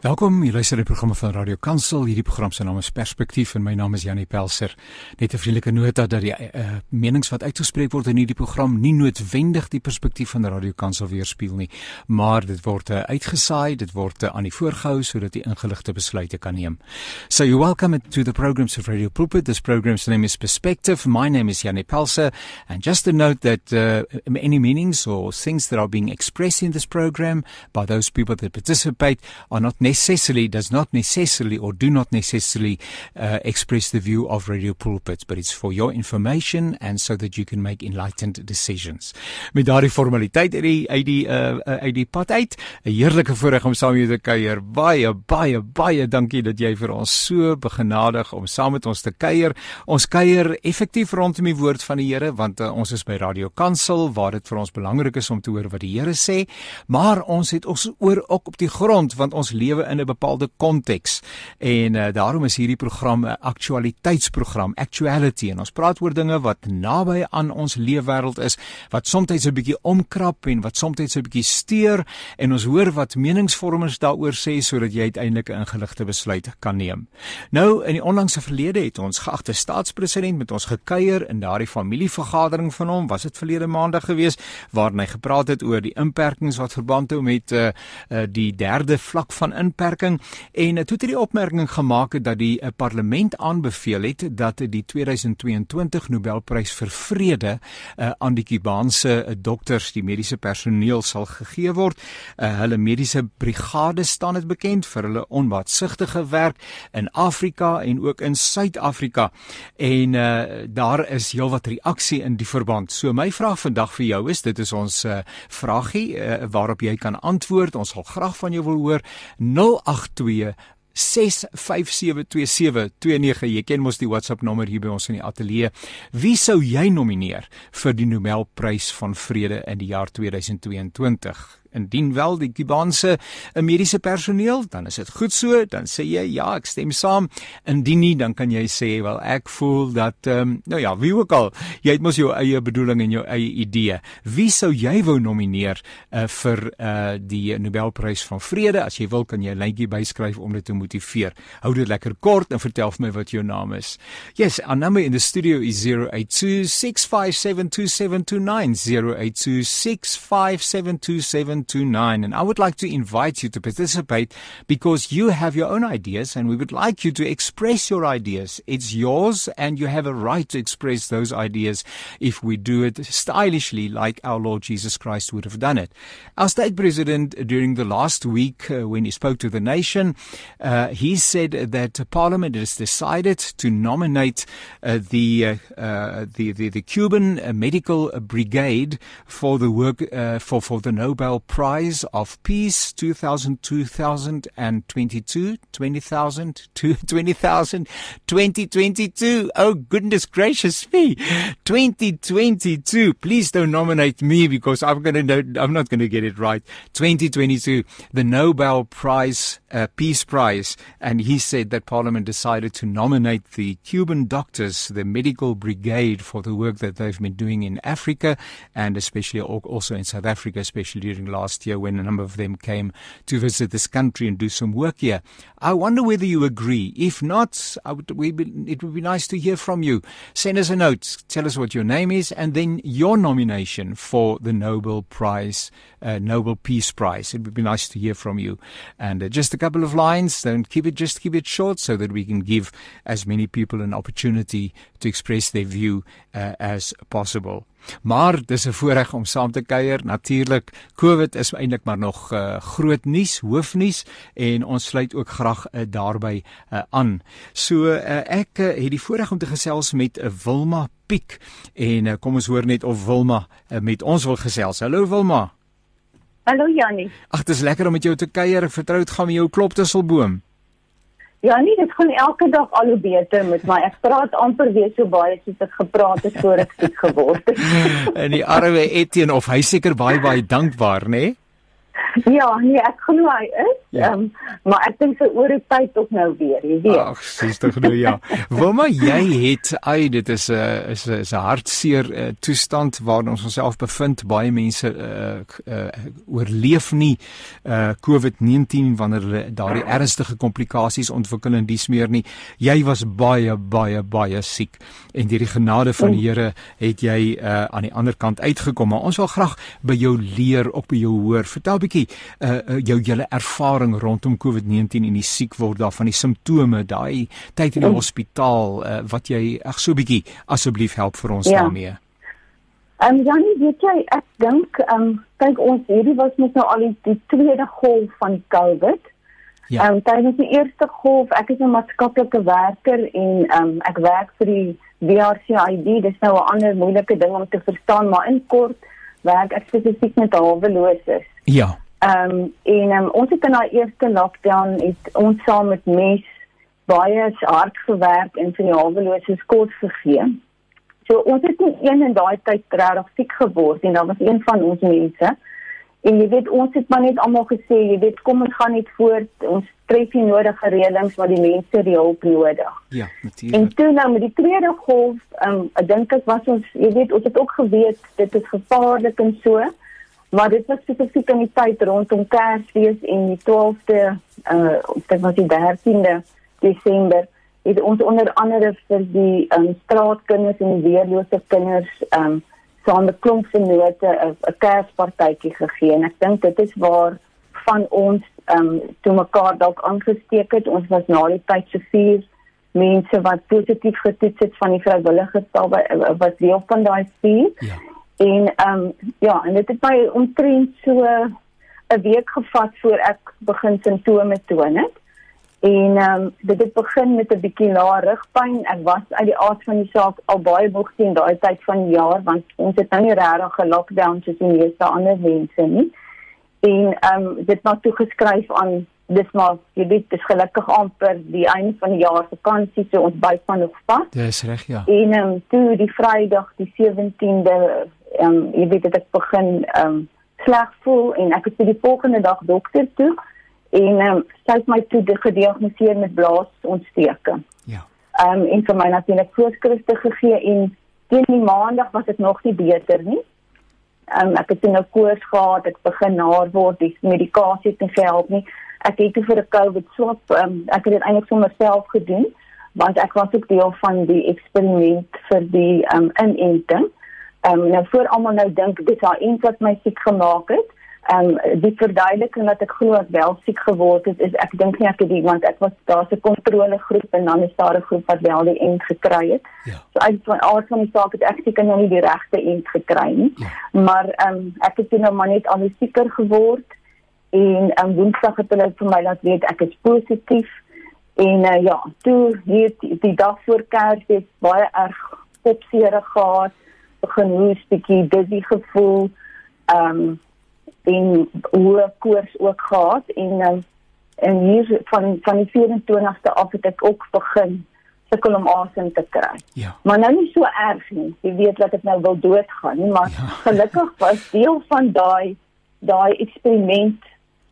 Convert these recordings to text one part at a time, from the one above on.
Welkom, jy luister die programme van Radio Kansel. Hierdie program se naam is Perspektief en my naam is Janie Pelser. Net 'n vriendelike nota dat die uh, menings wat uitgespreek word in hierdie program nie noodwendig die perspektief van Radio Kansel weerspieël nie, maar dit word uh, uitgesaai, dit word uh, aan die voorgehou sodat jy ingeligte besluite kan neem. So you welcome to the programs of Radio Pulpit. This program's name is Perspective. My name is Janie Pelser and just to note that uh, any meanings or things that are being expressed in this program by those people that participate are not necessarily does not necessarily or do not necessarily uh, express the view of radio pulpits but it's for your information and so that you can make enlightened decisions. Met daardie formaliteit uit die uit die uh, uh uit die pad uit, 'n heerlike voorreg om saam met jou te kuier. Baie baie baie dankie dat jy vir ons so begenadig om saam met ons te kuier. Ons kuier effektief rondom die woord van die Here want uh, ons is by Radio Kansel waar dit vir ons belangrik is om te hoor wat die Here sê, maar ons het ons oor ook op die grond want ons lewe lewe in 'n bepaalde konteks. En uh, daarom is hierdie program 'n aktualiteitsprogram, actuality en ons praat oor dinge wat naby aan ons leefwêreld is, wat soms 'n bietjie omkrap en wat soms 'n bietjie steur en ons hoor wat meningsvormers daaroor sê sodat jy uiteindelik 'n ingeligte besluit kan neem. Nou in die onlangse verlede het ons geagte staatspresident met ons gekuier in daardie familievergadering van hom, was dit verlede maandag geweest waar hy gepraat het oor die inperkings wat verband hou met uh, uh, die derde vlak van inperking en toe het hy die opmerking gemaak dat die uh, parlement aanbeveel het dat die 2022 Nobelprys vir vrede uh, aan die Kubaanse uh, dokters, die mediese personeel sal gegee word. Uh, hulle mediese brigade staan dit bekend vir hulle onwaartsigtige werk in Afrika en ook in Suid-Afrika. En uh, daar is heelwat reaksie in die verband. So my vraag vandag vir jou is, dit is ons uh, vragie uh, waarop jy kan antwoord. Ons sal graag van jou wil hoor. 082 6572729 jy ken mos die WhatsApp nommer hier by ons in die ateljee. Wie sou jy nomineer vir die Nobelprys van vrede in die jaar 2022 indien wel die Kubaanse eh, mediese personeel, dan is dit goed so, dan sê jy ja, ek stem saam. Indien nie, dan kan jy sê wel ek voel dat ehm um, nou ja, wie ook al, jy het mos jou eie bedoeling en jou eie idee. Wie sou jy wou nomineer uh, vir uh, die Nobelprys van vrede? As jy wil, kan jy 'n lyntjie byskryf om dit te motiveer. Hou dit lekker kort en vertel vir my wat jou naam is. Yes, our number in the studio is 0826572729 0826572729 729 and I would like to invite you to participate because you have your own ideas and we would like you to express your ideas. It's yours and you have a right to express those ideas if we do it stylishly like our Lord Jesus Christ would have done it. Our state president during the last week uh, when he spoke to the nation, uh, he said that Parliament has decided to nominate uh, the, uh, uh, the, the the Cuban Medical Brigade for the work uh, for for the Nobel Prize of Peace 2000, 2022, 20,000, 20,000, 2022. Oh, goodness gracious me. 2022. Please don't nominate me because I'm going to, I'm not going to get it right. 2022, the Nobel Prize, uh, Peace Prize. And he said that Parliament decided to nominate the Cuban doctors, the medical brigade for the work that they've been doing in Africa and especially also in South Africa, especially during last year when a number of them came to visit this country and do some work here. I wonder whether you agree. If not, would, be, it would be nice to hear from you. Send us a note. Tell us what your name is and then your nomination for the Nobel Prize, uh, Nobel Peace Prize. It would be nice to hear from you. And uh, just a couple of lines. Don't keep it, just keep it short so that we can give as many people an opportunity to express their view uh, as possible. Maar dis 'n voorreg om saam te kuier. Natuurlik, COVID is eintlik maar nog uh, groot nuus, hoofnuus en ons sluit ook graag uh, daarbey uh, aan. So uh, ek uh, het die voorreg om te gesels met 'n uh, Wilma Piek en uh, kom ons hoor net of Wilma uh, met ons wil gesels. Hallo Wilma. Hallo Jannie. Ag, dit is lekker om met jou te kuier. Ek vertrou dit gaan met jou kloptusselboom. Ja, nee, dit gaan elke dag al hoe beter met my. Ek praat amper weer so baie soos ek gepraat het voor ek siek geword het. en die arme Etienne of hy seker baie baie dankbaar, nê? Nee? Ja, nee, ek glo hy is. Ja. Um, maar ek dink vir oor 'n tyd tog nou weer, jy weet. Ag, sies tog nou ja. Wilma, jy het ai dit is 'n uh, is 'n is 'n hartseer uh, toestand waarin ons onsself bevind. Baie mense uh, uh, oorleef nie uh, COVID-19 wanneer hulle daardie ernstige komplikasies ontwikkel en dies meer nie. Jy was baie baie baie siek en deur die genade van die Here het jy uh, aan die ander kant uitgekom. Maar ons wil graag by jou leer op jou hoor. Vertel 'n bietjie uh, uh, jou julle ervaring rondom COVID-19 en die siek word daarvan die simptome, daai tyd in die hospitaal uh, wat jy ag so bietjie asseblief help vir ons ja. daarmee. Ehm um, Janie, weet jy, ek dink ehm um, kyk ons hierdie was net nou al die, die tweede golf van COVID. Ja. Ehm um, tydens die eerste golf, ek is 'n maatskaplike werker en ehm um, ek werk vir die WRCID. Dis nou 'n ander moeilike ding om te verstaan, maar in kort werk ek spesifiek met haweloses. Ja. Ehm um, en um, ons het in daai eerste lockdown het ons saam met mes baie hard gewerk en vir die haweloses kort gegee. So ons het nie een in daai tyd regtig siek geword en dan was een van ons mense En jy weet ons het maar net almal gesê, jy weet kom ons gaan net voort. Ons tref die nodige reëlings wat die mense die hulp nodig. Ja, natuurlik. En toe nou met die tweede golf, um, ek dink ek was ons, jy weet ons het ook geweet dit is gevaarlik en so. Maar dit was spesifiek in die tyd rondom Kersfees en die 12de uh dit was die 13de Desember het ons onder andere vir die um, straatkinders en die weerlose kinders um saam met klomp vennote 'n kerspartytjie gegee en ek dink dit is waar van ons um, toe mekaar dalk aangesteek het. Ons was na die tyd se vier mense wat positief getoets het van die vrywilligers daar wat deel van daai vier. Ja. En ehm um, ja, en dit het my omtrent so 'n week gevat voor ek begin simptome toon het. En ehm um, dit het begin met 'n bietjie lae rugpyn. Ek was uit die aard van die saak al baie moeg teen daai tyd van die jaar want ons het nou nie regtig 'n lockdown soos die meeste ander mense nie. En ehm um, dit was toegeskryf aan dis maar jy weet dis gelukkig amper die einde van die jaar vakansie so ons byt van nog vas. Dis reg ja. En ehm um, toe die Vrydag die 17de ehm um, jy weet dit ek begin ehm um, sleg voel en ek het vir die volgende dag dokter toe en um, sy het my toe gediagnoseer met blaasontsteking. Ja. Ehm um, en vir my natuurlik voorskrifte gegee en teen die maandag was dit nog nie beter nie. Ehm um, ek het 'n koors gehad, ek begin naar word, die medikasie het nie gehelp nie. Ek het toe vir 'n COVID swab, ehm um, ek het dit eintlik sommer self gedoen want ek was ook deel van die eksperiment vir die ehm um, inenting. Ehm um, nou voor almal nou dink dis haar een wat my siek gemaak het en um, die verduideliking dat ek glo ek wel siek geword het is ek dink nie ek het iemand ek was daar's 'n kontrolegroep en dan is daar 'n groep wat wel die end gekry het. Ja. So uit van al van die saak het ek seker nog nie die regte end gekry nie. Ja. Maar ehm um, ek het nou maar net al seker geword en ehm um, Woensdag het hulle vir my laat weet ek is positief en uh, ja, toe hier die, die dag voor Kersfees baie erg kopseer gehad, begin hoes bietjie dizzy gevoel. Ehm um, en hoë koors ook gehad en um, en hier van van die 24ste af het ek ook begin sukkel om asem te kry. Ja. Maar nou nie so erg nie. Jy weet dat ek nou wil doodgaan nie, maar ja. gelukkig was deel van daai daai eksperiment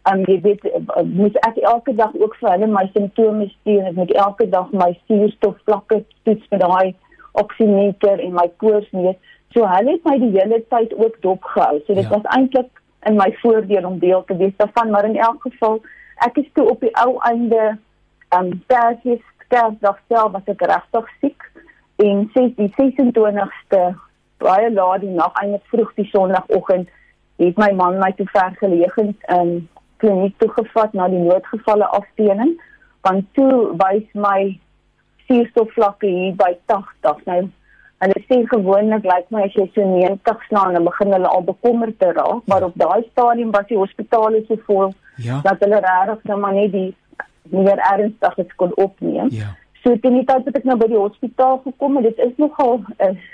en um, jy weet moet ek elke dag ook vir hulle my simptome stuur en ek moet elke dag my suurstofvlakke toets met daai oksimeter en my koors meet. So hulle het my die hele tyd ook dopgehou. So dit ja. was eintlik in my voordeel om deel te wees daarvan, maar in elk geval ek is toe op die ou einde um Kersfees Kersdag self was ek regtig siek en sê die 26ste baie laat die nag eintlik vroeg die sonoggend het my man my toe vergeleë in um, kliniek toe gevat na die noodgevalle afdeling want toe wys my suurstofvlakke hier by 80 nou Hulle sê gewoonlik lyk like my as jy so 90 slaan dan begin hulle al bekommerd te raak, maar op daai stadium was die hospitale so vol ja. dat hulle regtig nou maar net die meer ernstig is kon opneem. Ja. So teen die tyd dat ek nou by die hospitaal gekom het, dit is nogal 'n uh,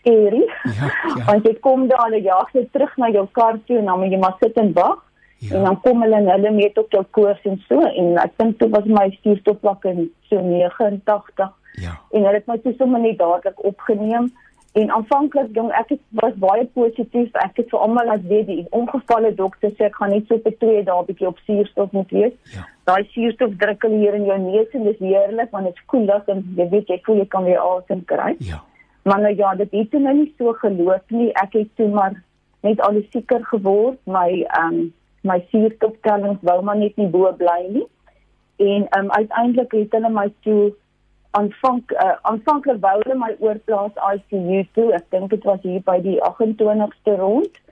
scary. Ja, ja. Want jy kom daar al 'n jaar terug na jou kar toe en dan moet jy maar sit en wag. Ja. En dan kom hulle en hulle meet op jou koors en so en ek dink dit was my suurstofvlakke so 89 Ja. En hulle het my toe sommer net dadelik opgeneem En aanvanklik jong ek het, was baie positief. Ek het vir almal laat weet die ongevalle dokter sê ek gaan net so vir 2 dae bietjie op suurstof moet wees. Ja. Daai suurstof druk hulle hier in jou neus en dis heerlik want dit is koelig en jy weet jy voel jy kan weer asem kry. Ja. Maar nou ja, dit het nou nie so geloop nie. Ek het toe maar net al seker geword my ehm um, my suurstofstellings wou maar net nie bo bly nie. En ehm um, uiteindelik het hulle my toe aanvank uh, aanvanklik wou hulle my oorplaas ICU toe. Ek dink dit was hier by die 28ste rond.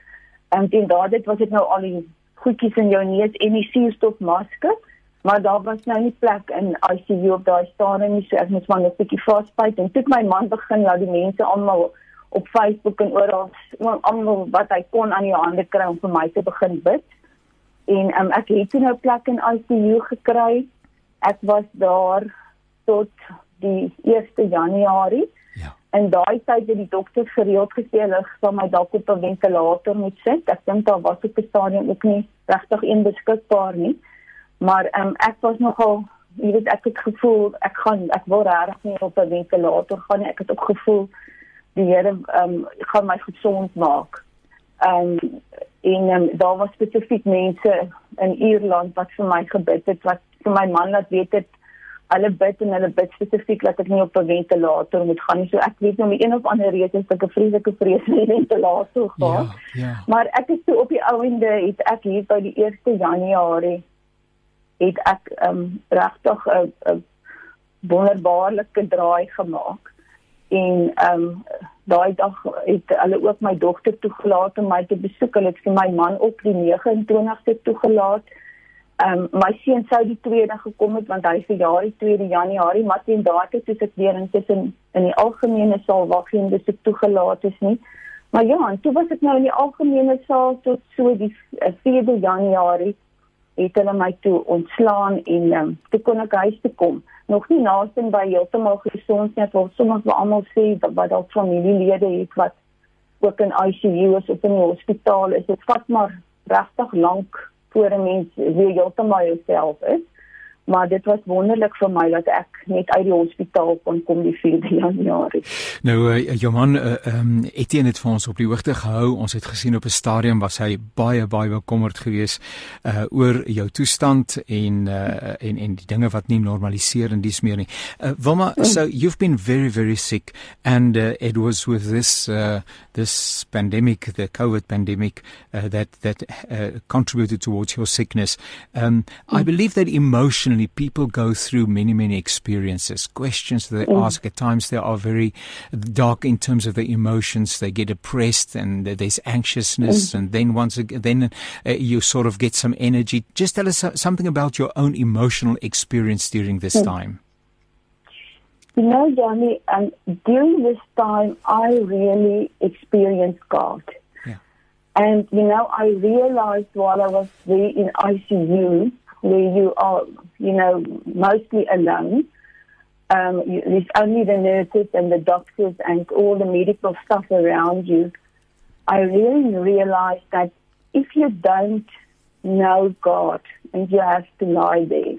En teen daardie was dit nou al die goedjies in jou neus en die suurstofmasker, maar daar was nou nie plek in ICU op daai stadium nie, so ek moes maar net 'n bietjie vasbyt en toe my man begin nou die mense almal op Facebook en oral almal wat hy kon aan die hande kry om vir my te begin bid. En um, ek het nou plek in ICU gekry. Ek was daar tot die 1 Januarie. Ja. En daai tyd het die dokter gereeld gesê hulle sal my dalk op 'n ventilator moet sit. Ek dink daar was op die stadium ook nie regtig een beskikbaar nie. Maar ehm um, ek was nogal jy weet ek het gevoel ek gaan ek wil regtig nie op 'n ventilator gaan nie. Ek het ook gevoel die Here ehm um, gaan my gesond maak. Ehm um, en um, daar was spesifiek mense in Ierland wat vir my gebid het wat vir my man laat weet het hulle bid en hulle bid spesifiek dat ek nie op 'n ventilator moet gaan nie. So ek weet nou met een of ander rede is ek 'n vreeslike vrees vir ventilator gehad. Ja, ja. Maar ek is so op die ouende het ek hier by die 1 Januarie het ek um regtig 'n 'n wonderbaarlike draai gemaak. En um daai dag het hulle ook my dogter toegelaat om my te besoek. Hulle het vir my man op die 29ste toegelaat. Ehm um, my seun sou die tweede gekom het want hy is verjaar die 2 Januarie, maar teen daardie toe sit weer intussen in die algemene saal waar geen besoek toegelaat is nie. Maar ja, en toe was ek nou in die algemene saal tot so die 4 eh, Januarie het hulle my toe ontslaan en um, toe kon ek huis toe kom. Nog nie naaste by heeltemal gesond nie, want sommige van almal sê dat wat al familielede het wat ook in ICU is of in die hospitaal is. Dit vat maar regtig lank voor 'n mens weer heeltemal jouself is. Maar dit was wonderlik vir my dat ek net uit die hospitaal kon kom die 4de Januarie. Nou uh, jou man eh, ehm uh, um, Etienne het vir ons op die hoogte gehou. Ons het gesien op 'n stadium was hy baie baie bekommerd geweest uh oor jou toestand en uh en en die dinge wat nie normaliseer en dis meer nie. Uh Wilma, mm. so you've been very very sick and uh, it was with this uh this pandemic, the COVID pandemic uh, that that uh, contributed towards your sickness. Um mm. I believe that emotionally people go through many many experiences, questions that they mm. ask. At times they are very dark in terms of the emotions. They get depressed and there's anxiousness, mm. and then once again, then uh, you sort of get some energy. Just tell us something about your own emotional experience during this mm. time. You know, Johnny, um, during this time, I really experienced God. Yeah. And, you know, I realized while I was there in ICU, where you are, you know, mostly alone. Um, you, there's only the nurses and the doctors and all the medical stuff around you. I really realized that if you don't know God and you have to lie there,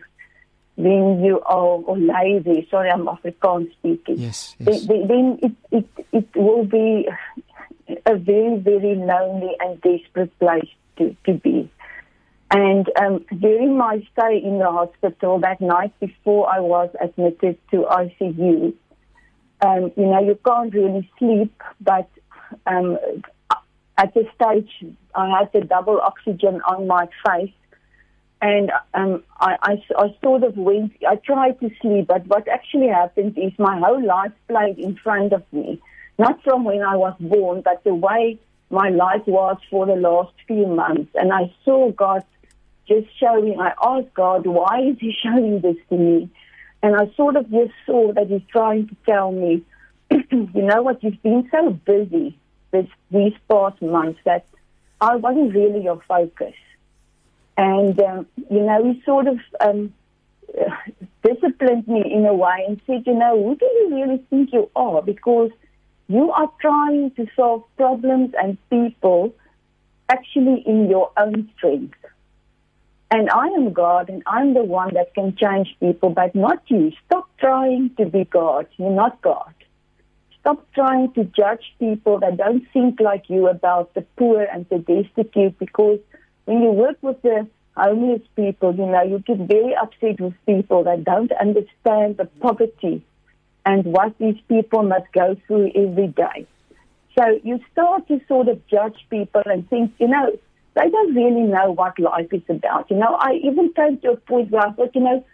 then you are or there. Sorry, I'm Afrikaans speaking. Yes, yes. Then, then it, it it will be a very very lonely and desperate place to to be. And um, during my stay in the hospital that night before I was admitted to ICU, um, you know, you can't really sleep, but um, at this stage, I had the double oxygen on my face. And um, I, I, I sort of went, I tried to sleep, but what actually happened is my whole life played in front of me. Not from when I was born, but the way my life was for the last few months. And I saw God just showing, I asked God, why is He showing this to me? And I sort of just saw that He's trying to tell me, you know what, you've been so busy this, these past months that I wasn't really your focus. And, um, you know, He sort of um, disciplined me in a way and said, you know, who do you really think you are? Because you are trying to solve problems and people actually in your own strength. And I am God and I'm the one that can change people, but not you. Stop trying to be God. You're not God. stop trying to judge people that don't think like you about the poor and the destitute because when you work with the homeless people, you know, you get very upset with people that don't understand the poverty and what these people must go through every day. So you start to sort of judge people and think, you know, they don't really know what life is about. You know, I even came to a point where I thought, you know,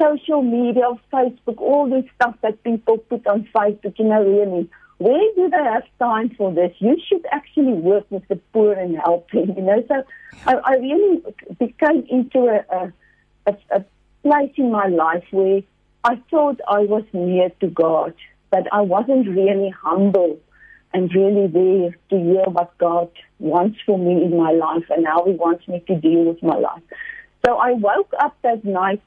social media, Facebook, all this stuff that people put on Facebook, you know, really, where do they have time for this? You should actually work with the poor and help them, you know. So I, I really became into a, a, a, a place in my life where I thought I was near to God, but I wasn't really humble and really there to hear what God wants for me in my life and how He wants me to deal with my life. So I woke up that night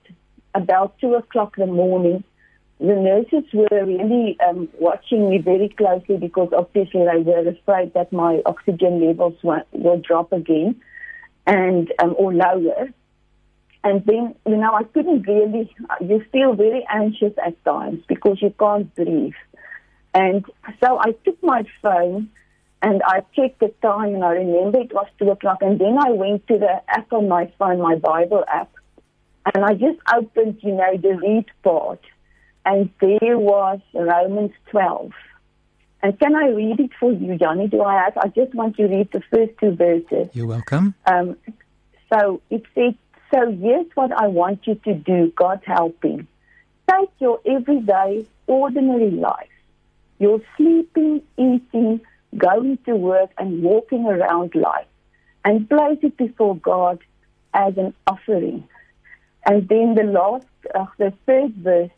about two o'clock in the morning the nurses were really um, watching me very closely because obviously they were afraid that my oxygen levels will, drop again and um, or lower. And then, you know, I couldn't really, you feel very anxious at times because you can't breathe. And so I took my phone and I checked the time and I remember it was two o'clock. And then I went to the app on my phone, my Bible app, and I just opened, you know, the read part and there was Romans 12. And can I read it for you, Johnny? Do I have? I just want to read the first two verses. You're welcome. Um, so it says, So here's what I want you to do, God helping. Take your everyday, ordinary life, your sleeping, eating, going to work, and walking around life, and place it before God as an offering. And then the last, uh, the third verse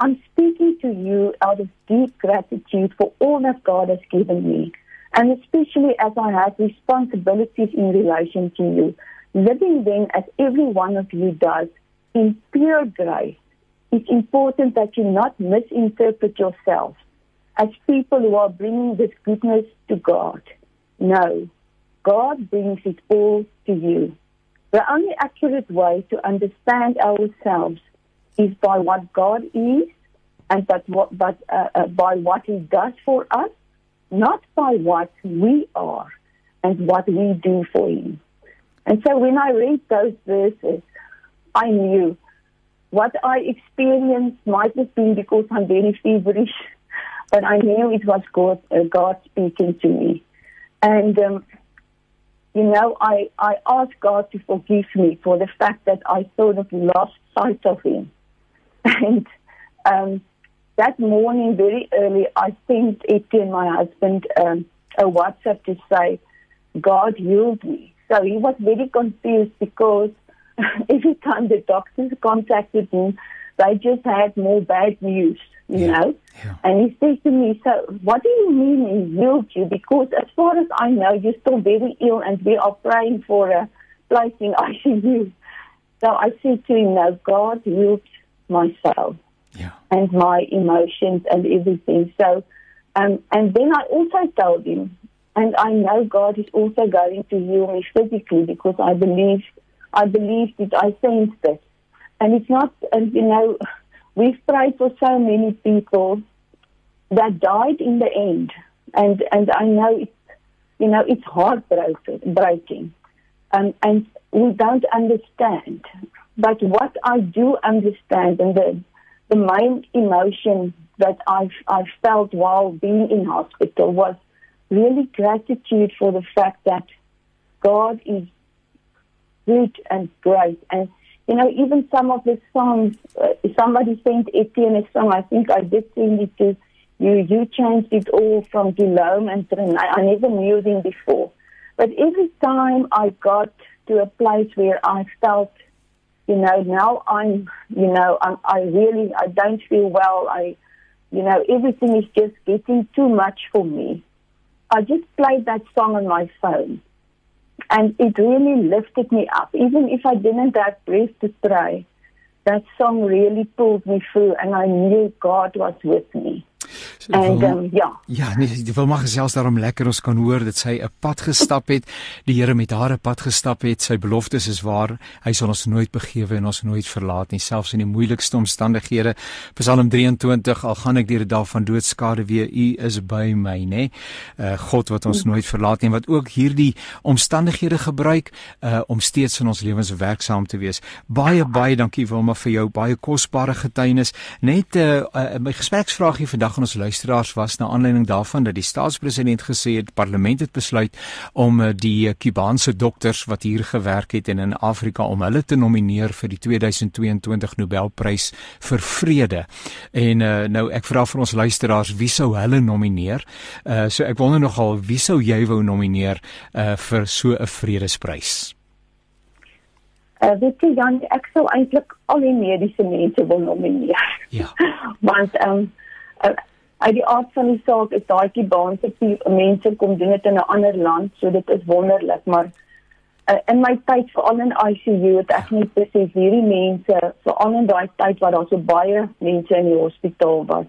I'm speaking to you out of deep gratitude for all that God has given me, and especially as I have responsibilities in relation to you, living then as every one of you does in pure grace. It's important that you not misinterpret yourself as people who are bringing this goodness to God. No, God brings it all to you. The only accurate way to understand ourselves is by what God is and what, but uh, uh, by what He does for us, not by what we are and what we do for Him. And so when I read those verses, I knew what I experienced might have been because I'm very feverish, but I knew it was God, uh, God speaking to me. And, um, you know, I, I asked God to forgive me for the fact that I sort of lost sight of Him. And um, that morning, very early, I sent Etienne, my husband, um, a WhatsApp to say, God healed me. So he was very confused because every time the doctors contacted him, they just had more bad news, you yeah. know. Yeah. And he said to me, So, what do you mean he healed you? Because as far as I know, you're still very ill and we are praying for a place in ICU. So I said to him, No, God healed myself yeah. and my emotions and everything. So, um, and then I also told him, and I know God is also going to heal me physically because I believe, I believe that I sensed it. And it's not, and you know, we've prayed for so many people that died in the end, and and I know it's, you know, it's heartbreaking, breaking, um, and we don't understand. But what I do understand, and the the main emotion that I've, I've felt while being in hospital was really gratitude for the fact that God is good and great. And, you know, even some of the songs, uh, somebody sent Etienne a song, I think I did send it to you. You changed it all from Guillaume and Renee. I never knew them before. But every time I got to a place where I felt you know, now I'm, you know, I'm, I really, I don't feel well. I, you know, everything is just getting too much for me. I just played that song on my phone and it really lifted me up. Even if I didn't have breath to pray, that song really pulled me through and I knew God was with me. En um, ja. Ja, nee, jy wil maar gesels daarom lekker ons kan hoor dat sy 'n pad gestap het. Die Here met haar 'n pad gestap het. Sy beloftes is waar. Hy sal ons nooit begewe en ons nooit verlaat nie, selfs in die moeilikste omstandighede. Psalm 23: Al gaan ek deur 'n dal van doodskade weer, U is by my, nê? Nee? Uh God wat ons nooit verlaat nie, wat ook hierdie omstandighede gebruik uh om steeds in ons lewens werksaam te wees. Baie baie dankie Wilma vir jou baie kosbare getuienis. Net uh, uh my gespreksvraagie vandag aan ons luisteraars was na aanleiding daarvan dat die staatspresident gesê het parlement het besluit om uh, die Kubaanse dokters wat hier gewerk het en in Afrika om hulle te nomineer vir die 2022 Nobelprys vir vrede. En uh nou ek vra vir ons luisteraars wie sou hulle nomineer? Uh so ek wonder nogal wie sou jy wou nomineer uh vir so 'n vredesprys? Uh, weet jy Jan, ek sou eintlik al die mediese mense wil nomineer. Ja. Want ehm um, uh, uit die aard van die saak is daai kibaanse mense kom doen dit in 'n ander land, so dit is wonderlik, maar uh, in my tyd veral in ICU het ek net besef hierdie mense, veral in daai tyd waar daar so baie mense in die hospitaal was,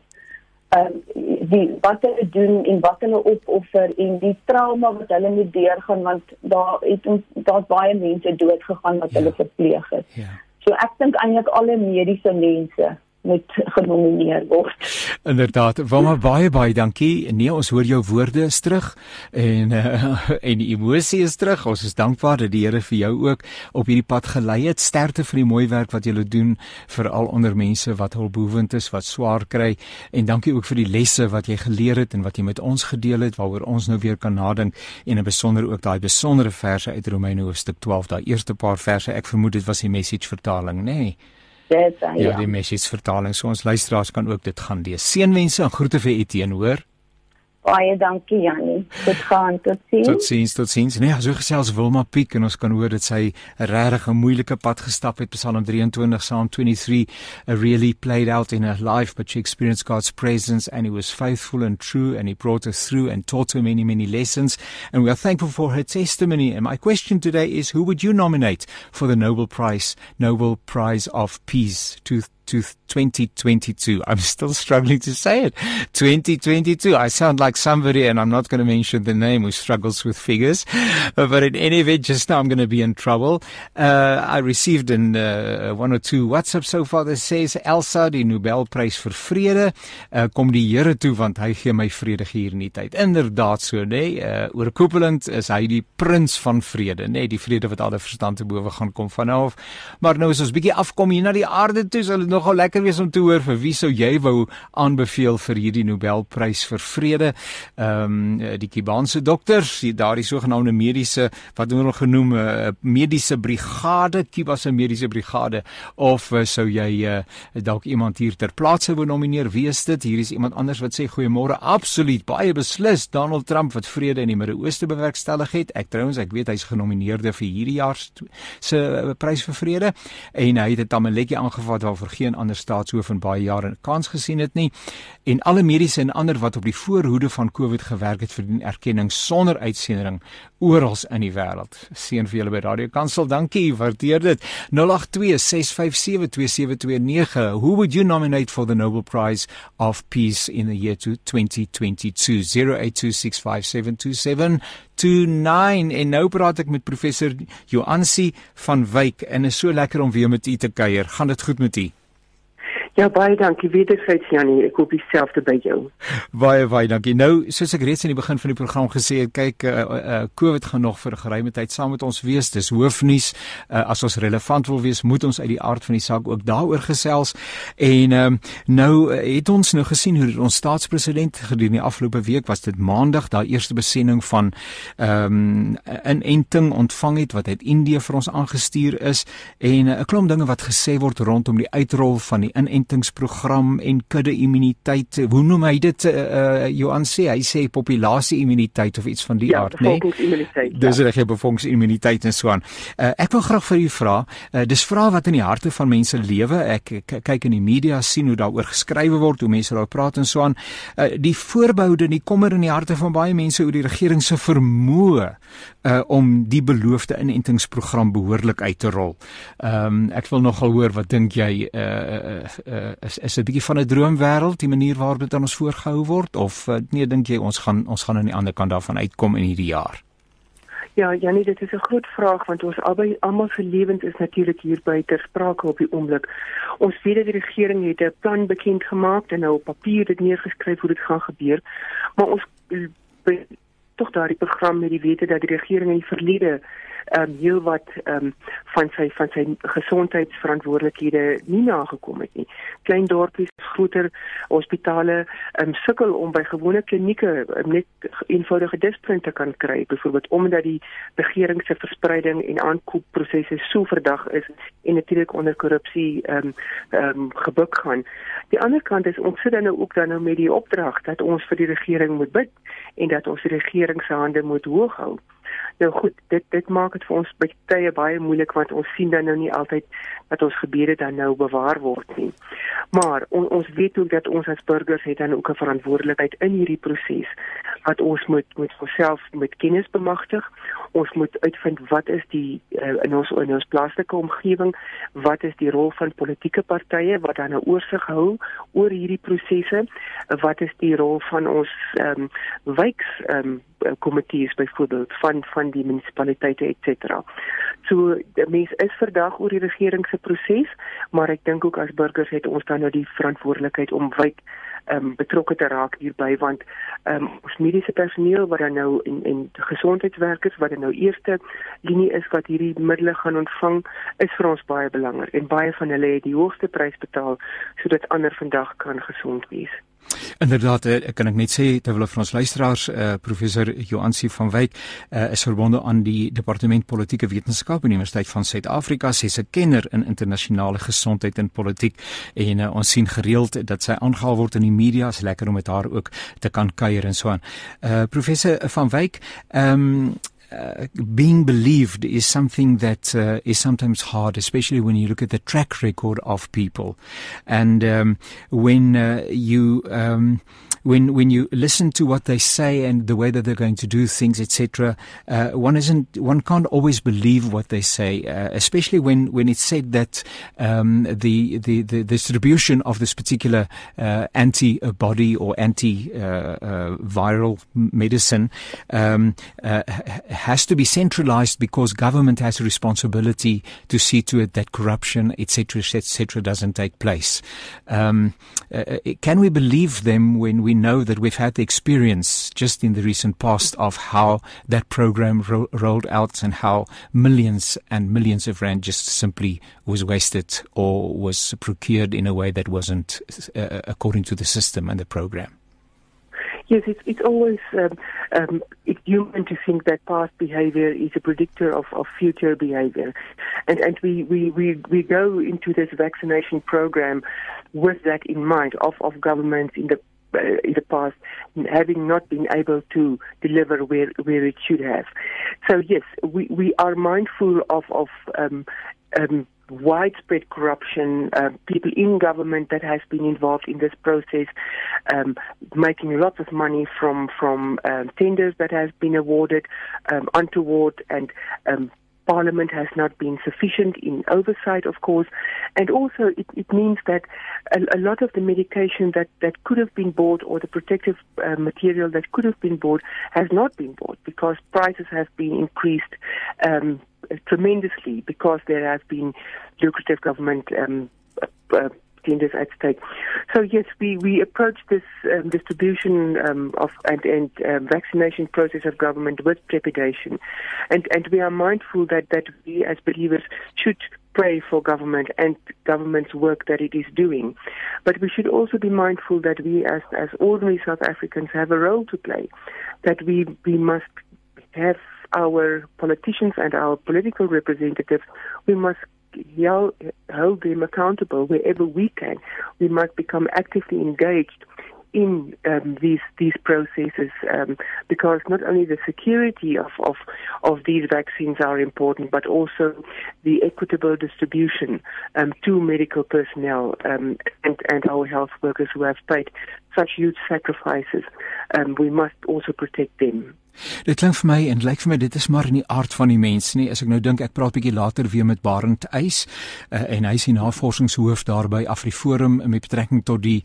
ehm uh, die wat hulle doen en wat hulle opoffer en die trauma wat hulle moet deurgaan want daar het daar's baie mense dood gegaan wat ja. hulle verpleeg het. Ja. So ek dink eintlik alle mediese mense moet genomineer word. Inderdaad, Wilma baie baie dankie. Nee, ons hoor jou woorde is terug en uh, en die emosie is terug. Ons is dankbaar dat die Here vir jou ook op hierdie pad gelei het. Sterkte vir die mooi werk wat jy doen vir al onder mense wat hulpbehoevend is, wat swaar kry en dankie ook vir die lesse wat jy geleer het en wat jy met ons gedeel het waaroor ons nou weer kan nadink en 'n besonder ook daai besondere verse uit Romeine hoofstuk 12, daai eerste paar verse. Ek vermoed dit was die message vertaling, nê? Nee. Dit ja, ja, die messies vertaling. So ons luisteraars kan ook dit gaan lees. Seënwense en groete vir Etienne, hoor. Baie dankie Jannie. Dit gaan tot sins. Tot sins, tot sins. Nee, so gesels Wilma Piek en ons kan hoor dat sy 'n regtig 'n moeilike pad gestap het. Psalm 23, Psalm 23, a really played out in her life, but she experienced God's presence and he was faithful and true and he brought her through and taught her many many lessons and we are thankful for her testimony. And my question today is who would you nominate for the Nobel Prize, Nobel Prize of Peace to to 2022. I'm still struggling to say it. 2022. I sound like somebody, and I'm not going to mention the name, who struggles with figures. But in any event, just now I'm going to be in trouble. Uh, I received in uh, one or two WhatsApp so far that says Elsa die Nobelprys vir vrede uh, kom die Here toe want hy gee my vrede hier in die tyd. Inderdaad so, nê? Nee? Uh, oorkoepelend is hy die prins van vrede, nê? Nee? Die vrede wat alle verstand te bowe gaan kom van nou af. Maar nou is ons bietjie afkom hier na die aarde toe, sal dit nogal lekker wees om te hoor vir wie sou jy wou aanbeveel vir hierdie Nobelprys vir vrede. Ehm um, die Kubaanse dokters, daardie sogenaamde mediese wat hulle genoem 'n uh, mediese brigade, Kuba se mediese brigade of uh, sou jy uh, dalk iemand hier ter plaatse wou nomineer? Wie is dit? Hier is iemand anders wat sê goeiemôre. Absoluut, baie beslis Donald Trump wat vrede in die Midde-Ooste bewerkstellig het. Ek trouens, ek weet hy's genomineerde vir hierdie jaar se uh, prys vir vrede en hy het 'n lekkie aangevat waarvoor geen ander staatshoof in baie jare 'n kans gesien het nie. En alle mediese en ander wat op die voorhoede van COVID gewerk het verdien erkenning sonder uitsondering oral in die wêreld. Seën vir julle by Radio Kansel. Dankie, waardeer dit. 0826572729. Who would you nominate for the Nobel Prize of Peace in the year 2022? 0826572729. En nou praat ek met professor Joansi van Wyk en is so lekker om weer met u te kuier. Gaan dit goed met u? Ja baie dankie wederzijds Jannie, ek hoop dieselfde by jou. Baie baie dankie. Nou, soos ek reeds aan die begin van die program gesê het, kyk uh, uh, COVID gaan nog vir 'n geruime tyd saam met ons wees. Dis hoofnuus. Uh, as ons relevant wil wees, moet ons uit die aard van die saak ook daaroor gesels. En um, nou uh, het ons nou gesien hoe ons staatspresident gedurende die afgelope week was dit maandag daai eerste besending van ehm um, 'n inenting ontvang het wat uit Indië vir ons aangestuur is en 'n uh, klomp dinge wat gesê word rondom die uitrol van die inenting inentingsprogram en kudde immuniteit. Hoe noem hy dit? Uh, Johan sê hy sê populasie immuniteit of iets van die ja, aard, né? Nee? Dis reg, ja. bevolkings immuniteit en so aan. Uh ek wil graag vir u vra, uh dis vrae wat in die harte van mense lewe. Ek kyk in die media sien hoe daaroor geskrywe word, hoe mense daaroor praat en so aan. Uh die voorboude en die kommer in die harte van baie mense oor die regering se vermoë uh om die beloofde inentingsprogram behoorlik uit te rol. Ehm um, ek wil nogal hoor wat dink jy uh, uh, is is 'n bietjie van 'n droomwêreld die manier waarop dit aan ons voorgehou word of uh, nee dink jy ons gaan ons gaan aan die ander kant daarvan uitkom in hierdie jaar? Ja, Janie, dit is 'n groot vraag want ons albei almal se lewens is natuurlik hier by ter sprake op die oomblik. Ons weet dat die regering het 'n plan bekend gemaak en nou op papier dit neergeskryf hoe dit gaan gebeur. Maar ons tog daardie program met die wete dat die regering in die verlede ehm um, heel wat ehm um, van sy van sy gesondheidsverantwoordelikhede nie nagekom het nie. Klein dorpies, groter hospitale ehm um, sukkel om by gewone klinieke um, net eenvoudige disprints te kan kry, byvoorbeeld omdat die regering se verspreiding en aankoopprosesse so verdag is en natuurlik onder korrupsie ehm um, ehm um, gebuk gaan. Die ander kant is ons sit dan nou ook dan nou met die opdrag dat ons vir die regering moet bid en dat ons die regering se hande moet hoog hou. Nou goed, dit dit maak dit vir ons baie tye baie moeilik want ons sien dan nou nie altyd dat ons gebede dan nou bewaar word nie. Maar on, ons weet ook dat ons as burgers het dan ook 'n verantwoordelikheid in hierdie proses wat ons moet moet onsself met kennis bemagtig. Ons moet uitvind wat is die uh, in ons in ons plaaslike omgewing, wat is die rol van politieke partye wat dan 'n nou oorsig hou oor hierdie prosesse, wat is die rol van ons ehm um, wijks ehm um, komitees byvoorbeeld van van die munisipaliteite et cetera. So die mens is verdag oor die regering se proses, maar ek dink ook as burgers het ons dan nou die verantwoordelikheid om wyd ehm um, betrokke te raak hierby want ehm um, ons mediese personeel wat dan nou en en gesondheidswerkers wat dan nou eerste linie is wat hierdie middele gaan ontvang is vir ons baie belangrik en baie van hulle het die hoogste prys betaal sodat ander vandag kan gesond wees. Inderdaad, ek eh, kan ek net sê terwyl vir ons luisteraars, eh uh, professor Joansi van Wyk eh uh, is verbonde aan die Departement Politieke Wetenskap aan die Universiteit van Suid-Afrika, sy is 'n kenner in internasionale gesondheid en politiek en uh, ons sien gereeld dat sy aangehaal word in die media, is lekker om met haar ook te kan kuier en so aan. Eh uh, professor van Wyk, ehm um, Uh, being believed is something that uh, is sometimes hard, especially when you look at the track record of people, and um, when uh, you um, when when you listen to what they say and the way that they're going to do things, etc. Uh, one isn't one can't always believe what they say, uh, especially when when it's said that um, the, the the distribution of this particular uh, antibody or anti-viral medicine um, has to be centralized because government has a responsibility to see to it that corruption, etc., etc., doesn't take place. Um, uh, can we believe them when we know that we've had the experience just in the recent past of how that program ro- rolled out and how millions and millions of rand just simply was wasted or was procured in a way that wasn't uh, according to the system and the program? Yes, it's it's always um, um, it's human to think that past behavior is a predictor of, of future behavior, and and we, we, we, we go into this vaccination program with that in mind of, of governments in the in the past having not been able to deliver where where it should have. So yes, we, we are mindful of of um, um, widespread corruption, uh, people in government that has been involved in this process, um, making lots of money from from um, tenders that has been awarded um, untoward and um, Parliament has not been sufficient in oversight, of course, and also it, it means that a, a, lot of the medication that, that could have been bought or the protective uh, material that could have been bought has not been bought because prices have been increased um, tremendously because there has been lucrative government um, uh, tenders at stake. So yes, we, we approach this um, distribution um, of and, and um, vaccination process of government with trepidation, and and we are mindful that that we as believers should pray for government and government's work that it is doing. But we should also be mindful that we as as ordinary South Africans have a role to play, that we we must have our politicians and our political representatives, we must hold them accountable wherever we can. We must become actively engaged in um, these these processes um, because not only the security of, of of these vaccines are important, but also the equitable distribution um, to medical personnel um, and and our health workers who have paid such huge sacrifices. Um, we must also protect them. Dit klink vir my en lyk vir my dit is maar in die aard van die mens nie. As ek nou dink ek praat bietjie later weer met Barend Eis uh, en hy is die navorsingshoof daar by AfriForum met betrekking tot die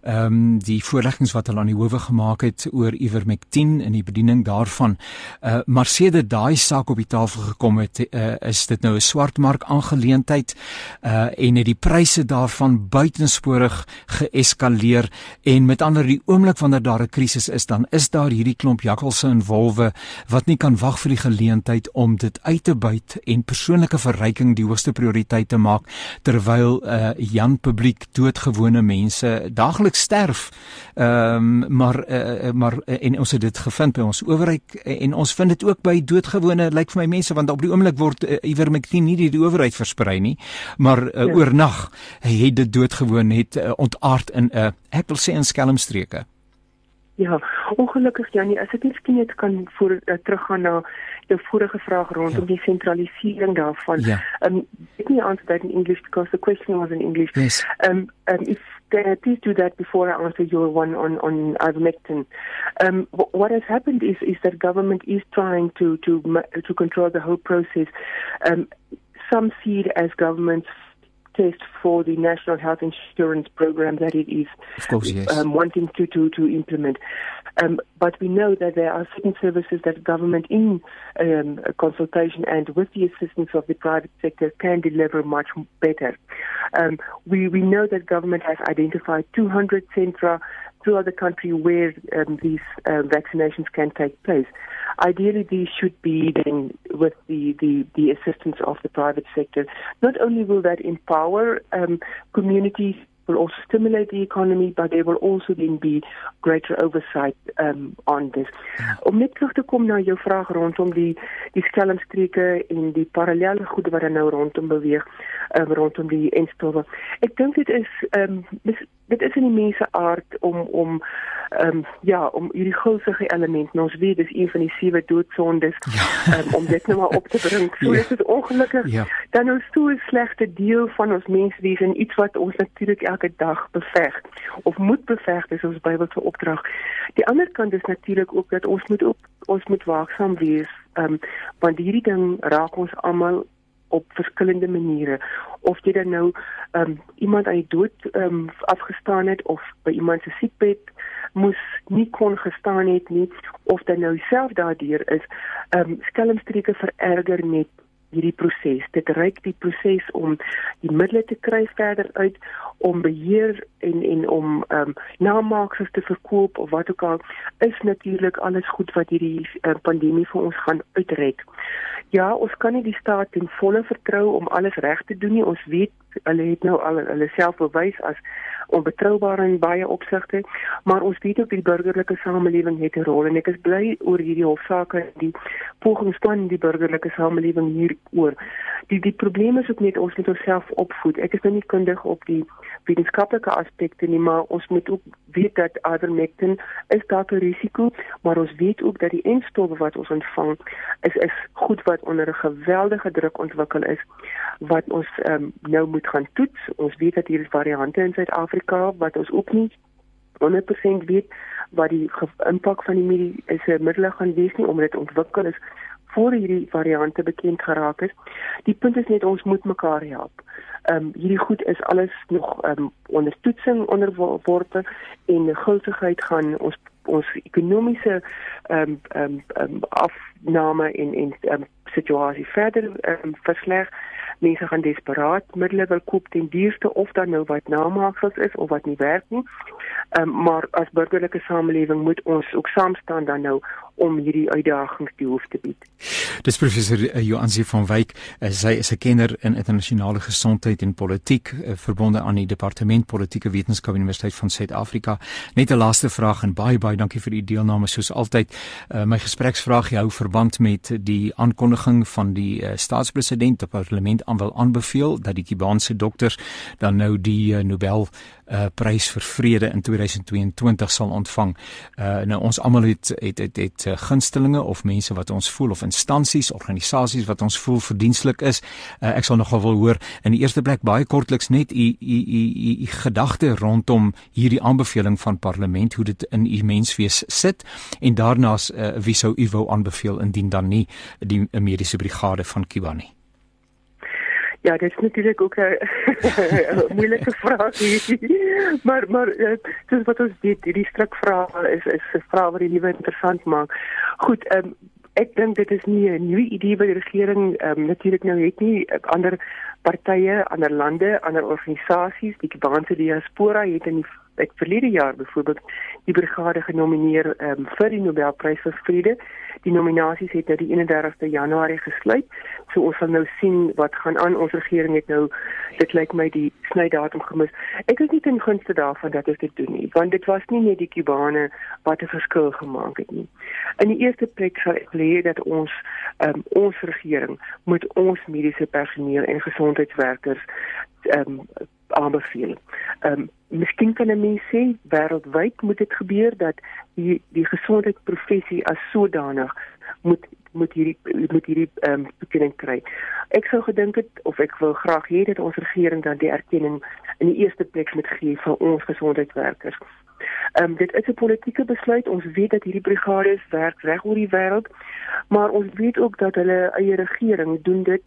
ehm um, die voorleggings wat hulle aan die howe gemaak het oor Ivermectin en die bediening daarvan. Uh, maar sedert daai saak op die tafel gekom het, uh, is dit nou 'n swartmark aangeleentheid uh, en het die pryse daarvan buitensporig geeskaleer en met ander die oomblik wanneer daar 'n krisis is, dan is daar hierdie klomp jakkalse in wolwe wat nie kan wag vir die geleentheid om dit uit te buit en persoonlike verryking die hoogste prioriteit te maak terwyl uh Jan publiek doodgewone mense daagliks sterf. Ehm um, maar uh, maar en ons het dit gevind by ons owerheid en ons vind dit ook by doodgewone lyk like vir my mense want op die oomblik word uh, ivermectin nie deur die owerheid versprei nie maar uh, ja. oornag het dit doodgewoon het uh, ontaard in 'n uh, ek wil sê in skelmstreke. Ja, ongelukkig Janie, as ek miskien net kan voor uh, teruggaan na jou vorige vraag rondom ja. die sentralisering daarvan. Ja. Um ek nie answer that in English because the question was in English. Yes. Um um if uh, please do that before I answer your one on on ivermectin. Um what has happened is is that government is trying to to to control the whole process. Um some see it as government's test for the national health insurance program that it is course, yes. um, wanting to, to, to implement. Um, but we know that there are certain services that government in um, consultation and with the assistance of the private sector can deliver much better. Um, we, we know that government has identified 200 centra throughout the country where um, these uh, vaccinations can take place. Ideally, these should be then with the, the, the assistance of the private sector. Not only will that empower um, communities will also stimulate the economy, but there will also then be greater oversight um, on this. Om net terug te kom na jou vraag rondom die die skelmstreke en die parallelle goede wat nou rondom beweeg um, rondom die enstowwe. Ek dink dit is ehm um, dit is in die mense aard om om ehm um, ja, om hierdie gulsige element, ons weet dis een van die sewe doodsondes ja. um, om dit nou maar op te bring. So ja. is dit ongelukkig. Ja. Dan ons toe 'n slegte deel van ons menswees en iets wat ons natuurlik elke dag beveg of moet beveg, dis ons Bybelse opdrag. Die ander kant is natuurlik ook dat ons moet op ons moet waaksaam wees, ehm um, want hierdie ding raak ons almal op verskillende maniere. Of jy dan nou um, iemand aan die dood um, afgestaan het of by iemand se siekbed moes nie kon gestaan het nie of dan nou self daardeur is um, skelmstreke vererger net hierdie proses. Dit reik die proses om die middele te kry verder uit om beheer en en om ehm um, namaaksels te verkoop of wat ook al is natuurlik alles goed wat hierdie uh, pandemie vir ons gaan uitrek. Ja, ons kan nie die staat ten volle vertrou om alles reg te doen nie. Ons weet hulle het nou al hulle self bewys as onbetroubaar in baie opsigte, maar ons weet ook die burgerlike samelewing het 'n rol en ek is bly oor hierdie hofsaake die pogings van die burgerlike samelewing hieroor. Die die probleem is ook net ons moet onsself opvoed. Ek is nou nie kundig op die wetenskaplike aspekte nie, maar ons moet ook weet dat ivermectin is dalk 'n risiko, maar ons weet ook dat die enstowwe wat ons ontvang is is goed wat onder 'n geweldige druk ontwikkel is wat ons um, nou moet gaan toets. Ons weet dat hier variante in Suid-Afrika wat ons ook nie 100% weet wat die impak van die mediese middele gaan wees nie omdat dit ontwikkel is voor hierdie variante bekend geraak is. Die punt is net ons moet mekaar help. Ehm um, hierdie goed is alles nog ehm um, onder toetsing onderworpe en guldigheid gaan ons ons ekonomiese ehm um, ehm um, um, afname en en um, situasie verder ehm um, versleg. Mense gaan desperaat middele wil koop ten duurste of dan nou wat namaaksels is of wat nie werk nie. Ehm um, maar as burgerlike samelewing moet ons ook saam staan dan nou om hierdie uitdagings te hoef te bied. Dis professor uh, Joansie van Wyk, uh, sy is 'n kenner in internasionale gesondheid en politiek uh, verbonde aan die departement politieke wetenskap Universiteit van Suid-Afrika. Net 'n laaste vraag en baie baie dankie vir u deelname soos altyd. Uh, my gespreksvraag hou verband met die aankondiging van die uh, staatspresident op parlement aan wil aanbeveel dat die Kubaanse dokters dan nou die uh, Nobel uh, prys vir vrede in 2022 sal ontvang. Uh, nou ons almal het het het, het uh, gunstelinge of mense wat ons voel of instansies, organisasies wat ons voel verdienstelik is. Uh, ek sal nogal wil hoor in die eerste plek baie kortliks net u u u u gedagte rondom hierdie aanbeveling van parlement hoe dit in u menswees sit en daarna's uh, wie sou u wou aanbeveel indien dan nie die mediese brigade van Kuba nie. Ja, dit is natuurlijk ook een moeilijke vraag. maar maar dus wat ons dit, die strak vraag is, is een vraag die het interessant maakt. Goed, um, ik denk dit is niet een nieuw idee bij de regering. Um, natuurlijk nou weet niet, andere partijen, andere landen, andere organisaties, die Cubaanse diaspora, heeft in die ek verlede jaar byvoorbeeld die brigade genomineer um, vir die Nobelprys vir vrede. Die nominasies het nou die 31ste Januarie gesluit. So ons sal nou sien wat gaan aan. Ons regering het nou dit lyk my die snydatum gemis. Ek is nie ten gunste daarvan dat ons dit doen nie, want dit was nie net die Kubane wat 'n verskil gemaak het nie. In die eerste plek sal ek lê dat ons um, ons regering moet ons mediese personeel en gesondheidswerkers ehm um, aanbeveel. Ehm um, miskien kan 'n mens sê wêreldwyd moet dit gebeur dat die die gesondheidsprofessie as sodanig moet moet hierdie moet hierdie ehm um, bekending kry. Ek sou gedink het of ek wil graag hê dat ons regering dan die erkenning in die eerste plek moet gee vir ons gesondheidswerkers. Ehm um, dit is 'n politieke besluit. Ons weet dat hierdie brigades werk reg oor die wêreld, maar ons weet ook dat hulle eie regering doen dit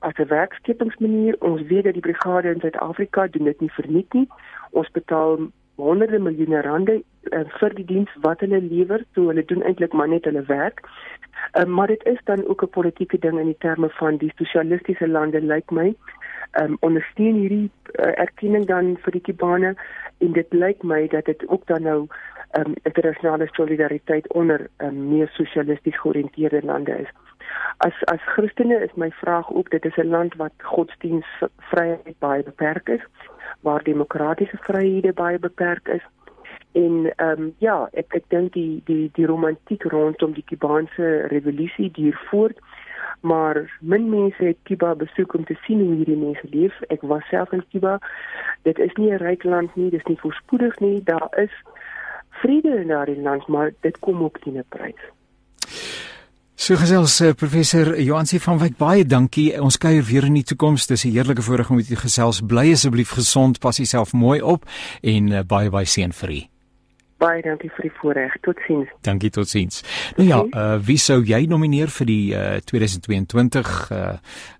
as 'n werkskepingsmanier. Ons weet dat die brigade in Suid-Afrika doen dit nie verniet nie. Ons betaal honderde miljoene rande uh, vir die diens wat hulle lewer, so hulle doen eintlik maar net hulle werk. Uh, maar dit is dan ook 'n politieke ding in die terme van die sosialistiese lande lyk like my. Ehm um, ondersteun hierdie uh, erkenning dan vir die Kubane en dit lyk my dat dit ook dan nou ehm um, internasionale solidariteit onder um, meer sosialisties georiënteerde lande is as as Christene is my vraag ook dit is 'n land wat godsdienstvryheid baie beperk is waar demokratiese vryhede baie beperk is. En ehm um, ja ek ek dink die die die romantiek rondom die Kubaanse revolusie duur voort maar min mense het Kuba besoek om te sien hoe hierdie mense leef. Ek was self in Kuba dit is nie 'n ryk land nie dis nie voorspoedig nie. Daar is vrede in daardie land maar dit kom ook teen 'n prys So gesels uh, professor Joansi van Wyk baie dankie. Ons kuier weer in die toekoms. Dis 'n heerlike voorreg om met u gesels. Bly asseblief gesond, pas jouself mooi op en uh, baie baie seën vir u. Baie dankie vir die voorreg. Totsiens. Dankie totsiens. Nou ja, uh, wie sou jy nomineer vir die uh, 2022 uh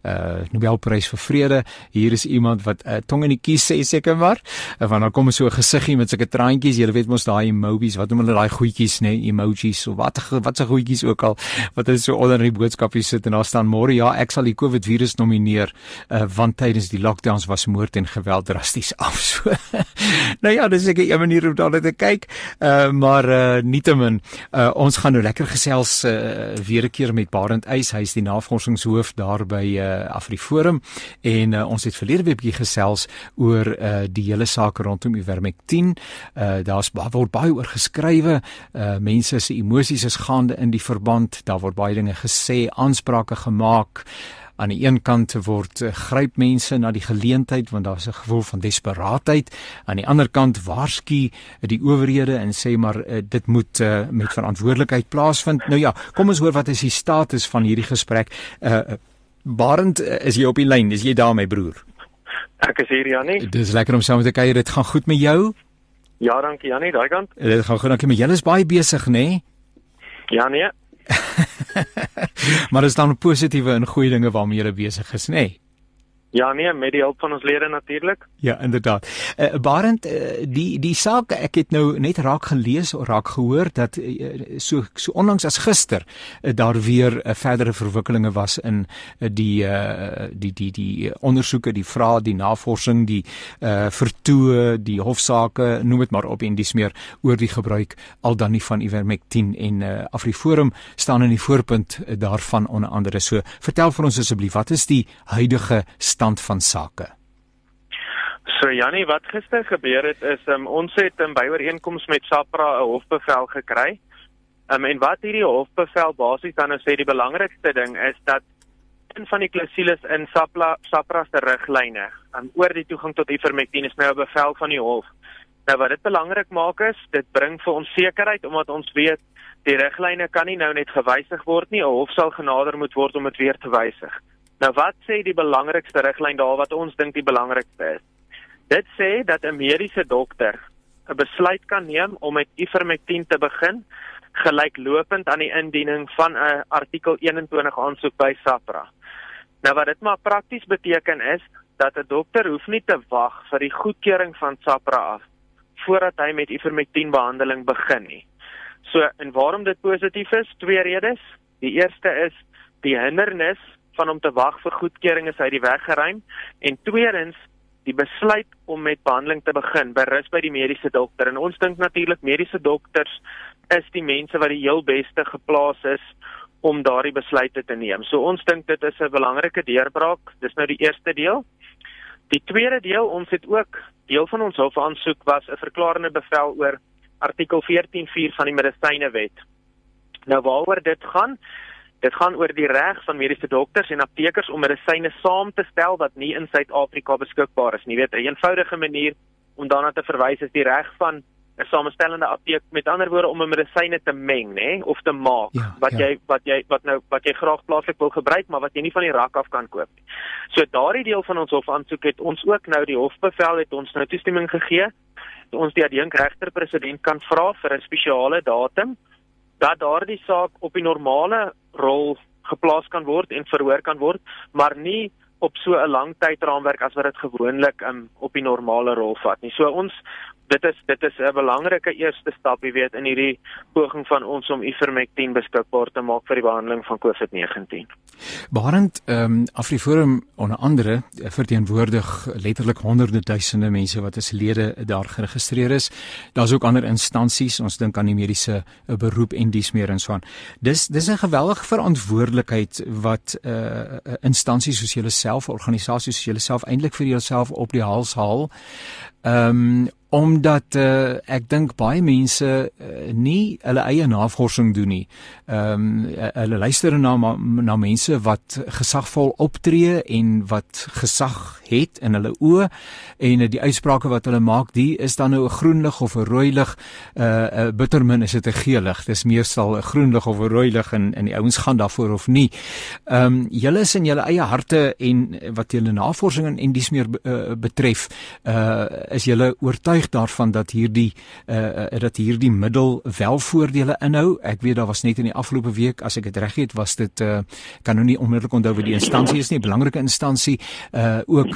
uh Nobelprys vir vrede? Hier is iemand wat 'n uh, tong in die kies sê seker maar. Uh, want dan kom so 'n gesiggie met sulke traantjies. Jy weet mos daai emojis, wat noem hulle daai goedjies nê, nee? emojis of wat wat se goedjies ook al wat hulle so onder die boodskapies sit en daar staan môre ja, ek sal die COVID virus nomineer uh want tydens die lockdowns was moord en geweld drasties af. So. nou ja, dis ek 'n manier om daarna te kyk. Uh maar uh nietemin uh ons gaan nou lekker gesels uh weer 'n keer met Barend Eys. Hy is die navorsingshoof daar by uh Afriforum en uh, ons het verlede week bietjie gesels oor uh die hele saak rondom Ivermectin. Uh daar's word baie oor geskrywe. Uh mense se emosies is gaande in die verband. Daar word baie dinge gesê, aansprake gemaak aan die een kant word uh, gryp mense na die geleentheid want daar's 'n gevoel van desperaatheid aan die ander kant waarsku die owerhede en sê maar uh, dit moet uh, met verantwoordelikheid plaasvind nou ja kom ons hoor wat is die status van hierdie gesprek uh, Barend is jy op die lyn? Is jy daar my broer? Ek is hier Janie. Dis lekker om saam te kuier. Dit gaan goed met jou? Ja dankie Janie. Daai kant? Dit gaan goed dankie. Maar jy is baie besig nê? Nee? Ja nee. Maar is dan positiewe en goeie dinge waarmee jy besig is, nê? Nee? Ja nee, met die hulp van ons lede natuurlik. Ja, inderdaad. Uh, Barend, uh, die die saak ek het nou net raak gelees of raak gehoor dat uh, so so onlangs as gister uh, daar weer uh, verdere verwikkelinge was in uh, die uh, die die die ondersoeke, die vrae, die navorsing, die uh, vertoë, die hofsaake, noem dit maar op en dis meer oor die gebruik al dan nie van Ivermectin en uh, Afriforum staan in die voorpunt uh, daarvan onder andere. So, vertel vir ons asseblief, wat is die huidige stand van sake? So Jannie, wat gister gebeur het is um, ons het 'n byooreenkoms met SAPRA 'n hofbevel gekry. Um, en wat hierdie hofbevel basies dan sê die belangrikste ding is dat een van die klausules in SAPRA SAPRA se riglyne um, oor die toegang tot ivermectin is nou 'n bevel van die hof. Nou wat dit belangrik maak is, dit bring vir ons sekerheid omdat ons weet die riglyne kan nie nou net gewysig word nie, 'n hof sal genader moet word om dit weer te wysig. Nou wat sê die belangrikste riglyn daar wat ons dink die belangrikste is? Dit sê dat 'n mediese dokter 'n besluit kan neem om met ivermectin te begin gelyklopend aan die indiening van 'n artikel 21 aansoek by SAPRA. Nou wat dit maar prakties beteken is dat 'n dokter hoef nie te wag vir die goedkeuring van SAPRA af voordat hy met ivermectin behandeling begin nie. So en waarom dit positief is? Twee redes. Die eerste is die hindernis van om te wag vir goedkeuring is uit die weg geruim en tweedens die besluit om met behandeling te begin berus by die mediese dokter en ons dink natuurlik mediese dokters is die mense wat die heel beste geplaas is om daardie besluite te neem. So ons dink dit is 'n belangrike deurbraak. Dis nou die eerste deel. Die tweede deel, ons het ook deel van ons hofaansoek was 'n verklarende bevel oor artikel 14.4 van die medisynewet. Nou waaroor dit gaan? Dit gaan oor die reg van mediese dokters en aptekers om medisyne saam te stel wat nie in Suid-Afrika beskikbaar is nie. Jy weet, 'n een eenvoudige manier om daarna te verwys is die reg van 'n samestellende apteek met ander woorde om 'n medisyne te meng, nê, of te maak ja, wat ja. jy wat jy wat nou wat jy graag plaaslik wil gebruik, maar wat jy nie van die rak af kan koop nie. So daardie deel van ons hofaansoek het ons ook nou die hofbevel het ons nou toestemming gegee ons die adjunkregter president kan vra vir 'n spesiale datum dat daardie saak op die normale rol geplaas kan word en verhoor kan word, maar nie op so 'n lang tydraamwerk as wat dit gewoonlik um, op die normale rol vat nie. So ons dit is dit is 'n belangrike eerste stap, jy weet, in hierdie poging van ons om ivermectin beskikbaar te maak vir die behandeling van COVID-19. Barend ehm um, Afriforum onder andere verteenwoordig letterlik honderde duisende mense wat as lede daar geregistreer is. Daar's ook ander instansies, ons dink aan die mediese eh, beroep en dies meer en so aan. Dis dis 'n geweldige verantwoordelikheid wat 'n uh, eh, instansie soos julle self, organisasies soos julle self eintlik vir jouself op die hals haal. Ehm um, omdat uh, ek dink baie mense uh, nie hulle eie navorsing doen nie. Ehm um, hulle luister na na mense wat gesagvol optree en wat gesag het in hulle oë en die uitsprake wat hulle maak, die is dan nou 'n groen lig of 'n rooi lig. Uh, uh bittermin is dit 'n geel lig. Dis meestal 'n groen lig of 'n rooi lig en en die ouens gaan daarvoor of nie. Ehm um, julle is in julle eie harte en wat julle navorsing en dies meer uh, betref, uh is julle oortuig daarvan dat hierdie uh dat hierdie middel wel voordele inhou. Ek weet daar was net in die afgelope week as ek dit reg het, was dit uh kan nou nie onmiddellik onthou wat die instansie is nie, belangrike instansie uh ook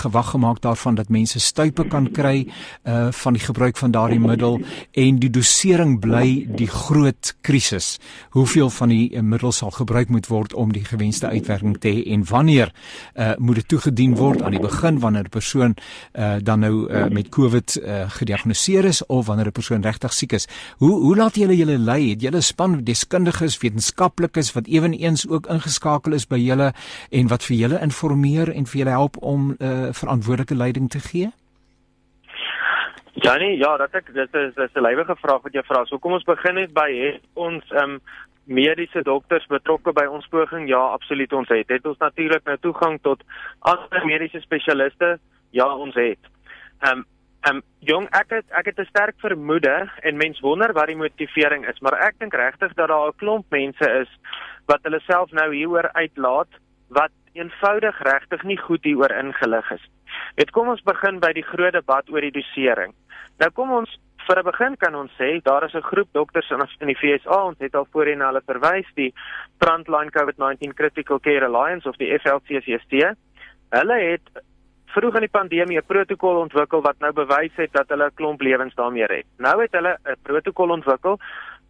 gewag gemaak daarvan dat mense stuipe kan kry uh van die gebruik van daardie middel en die dosering bly die groot krisis. Hoeveel van die uh, middel sal gebruik moet word om die gewenste uitwerking te hê en wanneer uh moet dit toegedien word aan die begin wanneer 'n persoon uh dan nou uh, met COVID uh, gediagnoseer is of wanneer 'n persoon regtig siek is. Hoe hoe laat julle julle lei? Het julle span deskundiges, wetenskaplikes wat ewenigs ook ingeskakel is by julle en wat vir julle informeer en vir julle help om uh, verantwoordelike leiding te gee? Ja nee, ja, dat ek dit is dis 'n lewige vraag wat jy vra. So kom ons begin net by het ons ehm um, mediese dokters betrokke by ons poging? Ja, absoluut ons het. Het ons natuurlik nou toegang tot ander mediese spesialiste? Ja, ons het. Ehm um, ehm um, jong, ek het ek het 'n sterk vermoede en mens wonder wat die motivering is, maar ek dink regtig dat daar 'n klomp mense is wat hulle self nou hieroor uitlaat wat eenvoudig regtig nie goed hieroor ingelig is. Dit kom ons begin by die groot debat oor die dosering. Nou kom ons vir 'n begin kan ons sê daar is 'n groep dokters in in die FSA, ons het al voorheen na hulle verwys, die Frontline COVID-19 Critical Care Alliance of die FLCSST. Hulle het vroeg in die pandemie 'n protokol ontwikkel wat nou bewys het dat hulle 'n klomp lewens daarmee red. Nou het hulle 'n protokol ontwikkel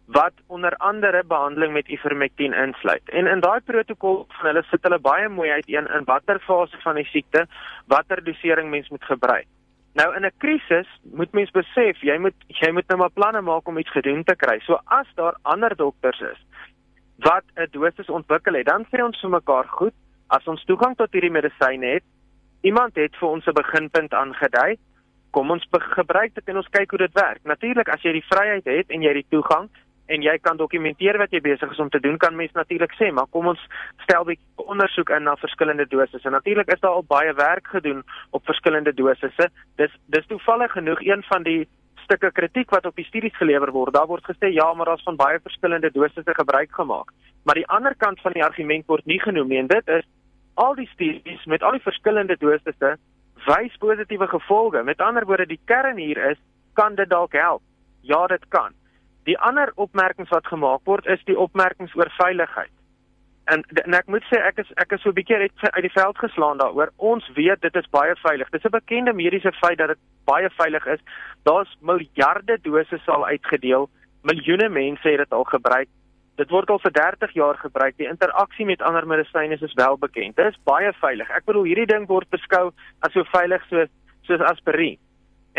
wat onder andere behandeling met ivermectin insluit. En in daai protokol van hulle sit hulle baie mooi uiteen in watter fase van die siekte watter dosering mens moet gebruik. Nou in 'n krisis moet mens besef jy moet jy moet nou maar planne maak om iets gedoen te kry. So as daar ander dokters is wat 'n dosis ontwikkel het, dan sê ons vir mekaar goed, as ons toegang tot hierdie medisyne het, iemand het vir ons 'n beginpunt aangedui. Kom ons gebruik dit en ons kyk hoe dit werk. Natuurlik as jy die vryheid het en jy die toegang en jy kan dokumenteer wat jy besig is om te doen, kan mens natuurlik sê, maar kom ons stel 'n bietjie ondersoek in na verskillende dosisse. Natuurlik is daar al baie werk gedoen op verskillende dosisse. Dis dis toevallig genoeg een van die stukke kritiek wat op die studies gelewer word. Daar word gesê ja, maar daar's van baie verskillende dosisse gebruik gemaak. Maar die ander kant van die argument word nie genoem nie en dit is al die studies met al die verskillende dosisse wys positiewe gevolge. Met ander woorde, die kern hier is, kan dit dalk help? Ja, dit kan. Die ander opmerkings wat gemaak word is die opmerkings oor veiligheid. En, en ek moet sê ek is ek is so 'n bietjie uit, uit die veld geslaan daaroor. Ons weet dit is baie veilig. Dit is 'n bekende mediese feit dat dit baie veilig is. Daar's miljarde doses al uitgedeel. Miljoene mense het dit al gebruik. Dit word al vir 30 jaar gebruik. Die interaksie met ander medisyne is wel bekend. Dit is baie veilig. Ek bedoel hierdie ding word beskou as so veilig soos soos aspirien.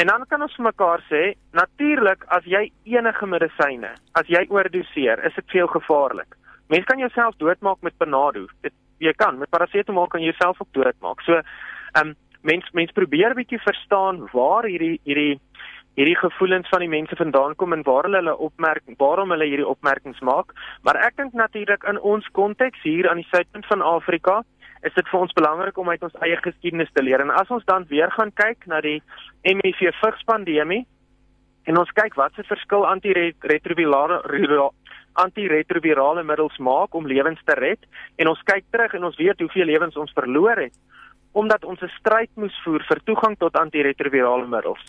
En dan kan ons vir mekaar sê, natuurlik as jy enige medisyne, as jy oordoseer, is dit veel gevaarlik. Mens kan jouself doodmaak met Panado. Dit jy kan met parasetamol kan jy jouself ook doodmaak. So, ehm um, mens mens probeer bietjie verstaan waar hierdie hierdie hierdie gevoelens van die mense vandaan kom en waar hulle hulle opmerk waarom hulle hierdie opmerkings maak. Maar ek dink natuurlik in ons konteks hier aan die suidpunt van Afrika, is dit vir ons belangrik om uit ons eie geskiedenis te leer. En as ons dan weer gaan kyk na die HIV vigspandemie en ons kyk wat se verskil antiretrovirale antiretrovirale middels maak om lewens te red en ons kyk terug en ons weet hoeveel lewens ons verloor het omdat ons 'n stryd moes voer vir toegang tot antiretrovirale middels.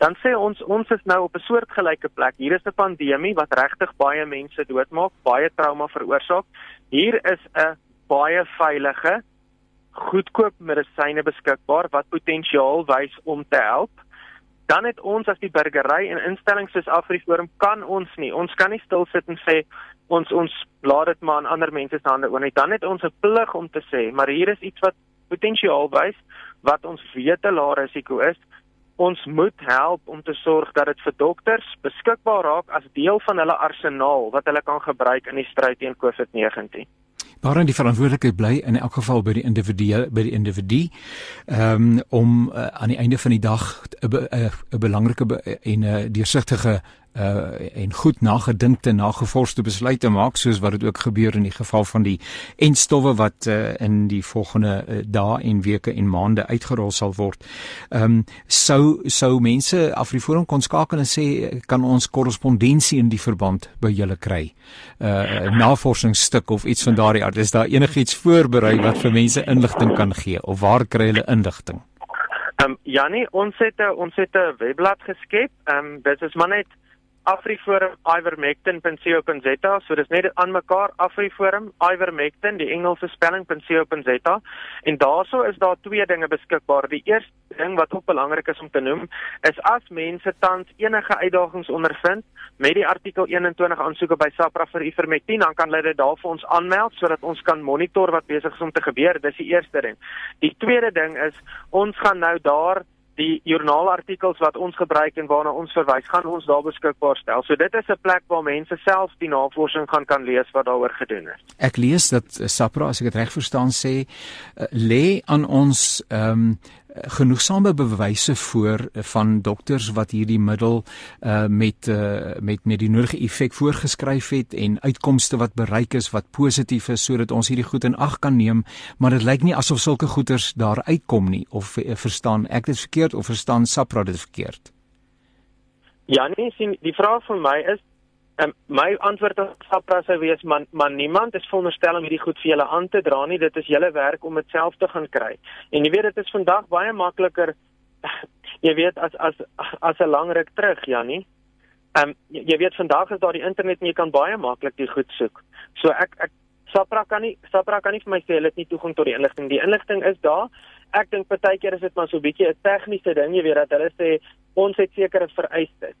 Dan sê ons ons is nou op 'n soortgelyke plek. Hier is 'n pandemie wat regtig baie mense doodmaak, baie trauma veroorsaak. Hier is 'n baie veilige goedkoop medisyne beskikbaar wat potensiaal wys om te help. Dan het ons as die burgery en instellings soos Afriforum kan ons nie. Ons kan nie stil sit en sê ons ons laat dit maar aan ander mense se hande oor nie. Dan het ons 'n plig om te sê, maar hier is iets wat potensiaal wys wat ons weet 'n lae risiko is. Ons moet help om te sorg dat dit vir dokters beskikbaar raak as deel van hulle arsenaal wat hulle kan gebruik in die stryd teen COVID-19. Waarin die verantwoordelikheid bly in elk geval by die individu by die individu um, om uh, aan die einde van die dag 'n belangrike en 'n deursigtige uh en goed nagedinkte nagevorsde besluite maak soos wat dit ook gebeur in die geval van die enstowwe wat uh in die volgende uh, dae en weke en maande uitgerol sal word. Ehm um, sou sou mense Afriforum kon skakel en sê kan ons korrespondensie in die verband by julle kry. Uh navorsingsstuk of iets van daardie aard. Is daar enigiets voorberei wat vir mense inligting kan gee of waar kry hulle inligting? Ehm um, Jannie, ons het 'n ons het 'n webblad geskep. Ehm um, dit is maar net Afriforum ivermectin.co.za so dis net aan mekaar Afriforum ivermectin die Engelse spelling.co.za en daaroor is daar twee dinge beskikbaar. Die eerste ding wat ook belangrik is om te noem is as mense tans enige uitdagings ondervind met die artikel 21 aansoeke by SAPRA vir ivermectin dan kan hulle dit daar vir ons aanmeld sodat ons kan monitor wat besig is om te gebeur. Dis die eerste ding. Die tweede ding is ons gaan nou daar die joernaalartikels wat ons gebruik en waarna ons verwys, gaan ons daar beskikbaar stel. So dit is 'n plek waar mense self die navorsing gaan kan lees wat daaroor gedoen is. Ek lees dat SAPRA, as ek dit reg verstaan, sê uh, lê aan ons ehm um, genoegsame bewyse voor van dokters wat hierdie middel uh met uh met met die nodige effek voorgeskryf het en uitkomste wat bereik is wat positief is sodat ons hierdie goed in ag kan neem maar dit lyk nie asof sulke goeters daar uitkom nie of uh, verstaan ek dit verkeerd of verstaan Sapra dit verkeerd? Ja nee sien die vraag vir my is Um, my antwoord op SAPRA sou wees man man niemand is veronderstel om hierdie goed vir julle aan te dra nie. Dit is julle werk om dit self te gaan kry. En jy weet dit is vandag baie makliker jy weet as as as 'n lang ruk terug Jannie um, jy, weet vandag is daar die internet en jy kan baie maklik die goed soek. So ek ek SAPRA kan nie SAPRA kan nie vir my sê hulle het nie toegang tot die inligting. Die inligting is daar. Ek dink partykeer is dit maar so 'n bietjie 'n tegniese ding. Jy weet dat hulle sê ons het sekere vereistes.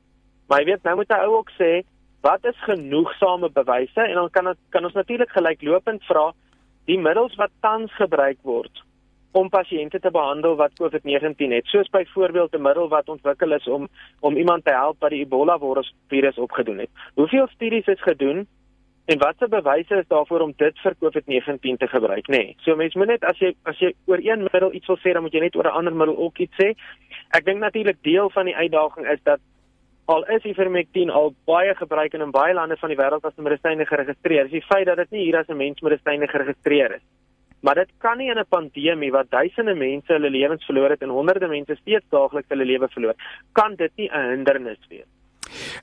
Maar jy weet nou moet hy ook sê wat is genoegsame bewyse en dan kan kan ons natuurlik gelyklopend vra die middels wat tans gebruik word om pasiënte te behandel wat COVID-19 het soos byvoorbeeld 'n middel wat ontwikkel is om om iemand te help wat die Ebola virus opgedoen het. Hoeveel studies is gedoen en watse bewyse is daarvoor om dit vir COVID-19 te gebruik, nê? Nee. So mense moet net as jy as jy oor een middel iets wil sê, dan moet jy net oor 'n ander middel ook iets sê. Ek dink natuurlik deel van die uitdaging is dat al is ivermectin al baie gebruik in baie lande van die wêreld as 'n medisyne geregistreer. Dis die feit dat dit nie hier as 'n mensmedisyne geregistreer is. Maar dit kan nie in 'n pandemie wat duisende mense hulle lewens verloor het en honderde mense steeds daagliks hulle lewe verloor, kan dit nie 'n hindernis wees.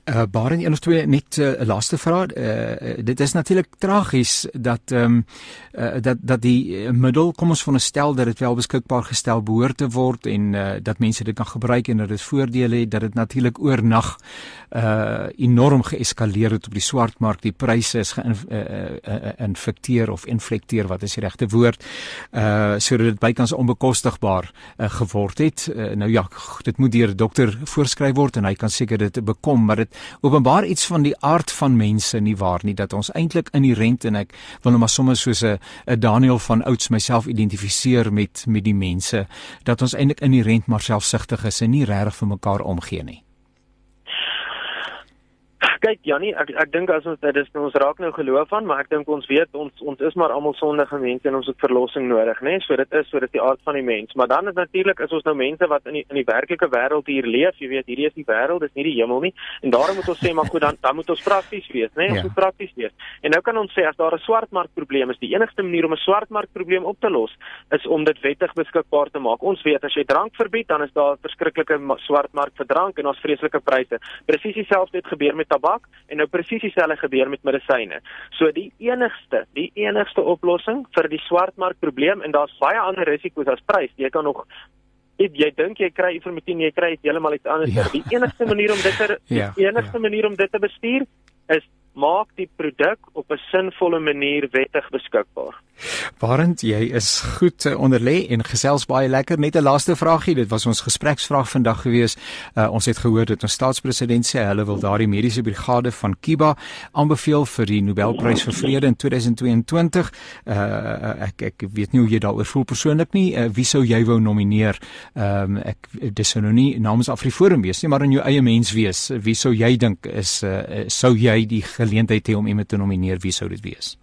Uh Baren een of twee net 'n uh, laaste vraag. Uh dit is natuurlik tragies dat ehm um, uh, dat dat die middel, kom ons veronderstel dat dit wel beskikbaar gestel behoort te word en uh dat mense dit kan gebruik en dat dit voordele het dat dit natuurlik oornag uh enorm geeskaleer het op die swartmark. Die pryse is geïnfekteer uh, uh, of inflekteer wat is die regte woord. Uh sodat dit bykans onbekostigbaar uh, geword het. Uh, nou ja, dit moet deur 'n dokter voorskryf word en hy kan seker dit bekom kom, maar dit openbaar iets van die aard van mense nie waar nie dat ons eintlik inherent en ek wil nou maar sommer soos 'n Daniel van ouds myself identifiseer met met die mense dat ons eintlik inherent maar selfsugtig is en nie regtig vir mekaar omgee nie. Kyk Jannie, ek ek dink as ons dit is ons raak nou geloof aan, maar ek dink ons weet ons ons is maar almal sondige mense en ons het verlossing nodig, né? Nee? So dit is so dit is die aard van die mens. Maar dan is natuurlik is ons nou mense wat in die in die werklike wêreld hier leef, jy weet, hierdie is die wêreld, dis nie die hemel nie. En daarom moet ons sê maar goed dan dan moet ons prakties wees, né? Nee? Ons ja. moet prakties wees. En nou kan ons sê as daar 'n swartmarkprobleem is, die enigste manier om 'n swartmarkprobleem op te los is om dit wettig beskikbaar te maak. Ons weet as jy drank verbied, dan is daar 'n verskriklike swartmark vir drank en ons vreeslike pryse. Presies dieselfde het gebeur met tabak en nou presies dieselfde gebeur met medisyne. So die enigste, die enigste oplossing vir die swartmarkprobleem en daar's baie ander risiko's as prys. Jy kan nog If jy dink jy kry ivermectin, jy kry heeltemal iets anders. Ja. Die enigste manier om dit te ja, die enigste ja. manier om dit te bestuur is maak die produk op 'n sinvolle manier wettig beskikbaar. Warend, jy is goed uh, onderlê en gesels baie lekker. Net 'n laaste vraagie, dit was ons gespreksvraag vandag gewees. Uh, ons het gehoor dat ons staatspresident sê hulle wil daardie mediese brigade van Kiba aanbeveel vir die Nobelprys vir vrede in 2022. Uh, ek ek weet nie hoe jy daaroor voel persoonlik nie. Uh, wie sou jy wou nomineer? Ehm um, ek dis nou nie namens Afriforum wees nie, maar in jou eie mens wees. Wie sou jy dink is uh, sou jy die geleentheid hê om iemand te nomineer? Wie sou dit wees?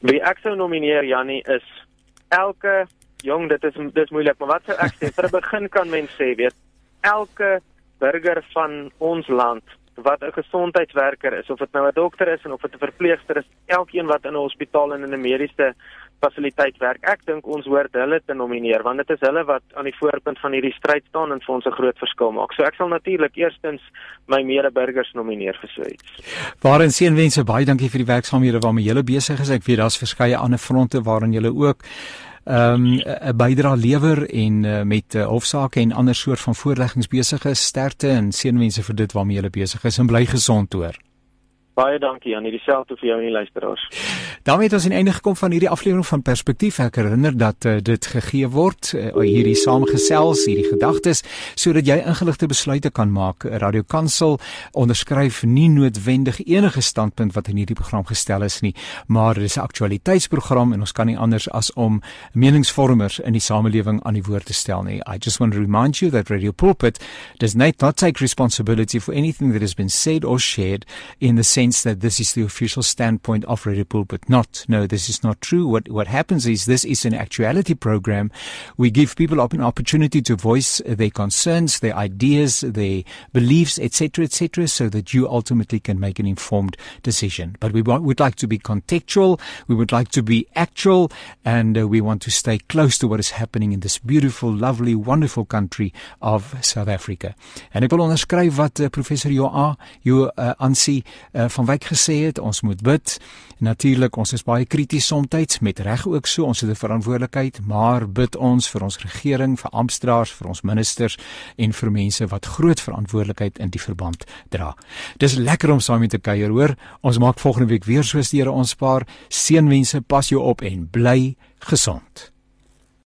Wie ek sou nomineer Jannie is elke jong dit is dis moeilik maar wat sou ek sê vir 'n begin kan mens sê weet elke burger van ons land wat 'n gesondheidswerker is of dit nou 'n dokter is en of dit 'n verpleegster is elkeen wat in 'n hospitaal en in 'n mediese fasiliteit werk ek dink ons hoort hulle te nomineer want dit is hulle wat aan die voorpunt van hierdie stryd staan en vir ons 'n groot verskil maak so ek sal natuurlik eerstens my medeburgers nomineer vir so iets. Waarin seënwense baie dankie vir die werksaamhede waarmee julle besig is. Ek weet daar's verskeie ander fronte waarin julle ook ehm um, 'n bydrae lewer en uh, met uh, hofsaake en ander soort van voorleggings besig is. Sterkte en seënwense vir dit waarmee julle besig is en bly gesond hoor. Baie dankie aan hierdie selfde vir jou en die luisteraars. daarmee het ons aan die einde gekom van hierdie aflewering van Perspektief. Ek herinner dat uh, dit gegee word uh, hierdie saamgesels, hierdie gedagtes sodat jy ingeligte besluite kan maak. Radio Kansel onderskryf nie noodwendig enige standpunt wat in hierdie program gestel is nie, maar dit is 'n aktualiteitsprogram en ons kan nie anders as om meningsvormers in die samelewing aan die woord te stel nie. I just want to remind you that Radio Pulpit does not take responsibility for anything that has been said or shared in the same that this is the official standpoint of Radio Pulpit. Not, no, this is not true. What what happens is this is an actuality program. We give people an opportunity to voice their concerns, their ideas, their beliefs, etc., etc., so that you ultimately can make an informed decision. But we would like to be contextual. We would like to be actual, and uh, we want to stay close to what is happening in this beautiful, lovely, wonderful country of South Africa. En ek wil onderskryf wat uh, professor Joa, jou uh, aansie uh, van Wyk gesê het, ons moet bid. Natuurlik, ons is baie krities soms met reg ook so, ons het 'n verantwoordelikheid, maar bid ons vir ons regering, vir amptenare, vir ons ministers en vir mense wat groot verantwoordelikheid in die verband dra. Dis lekker om saam met te kuier, hoor. Ons maak volgende week weer soos die Here ons spaar. Seënwense, pas jou op en bly gesond.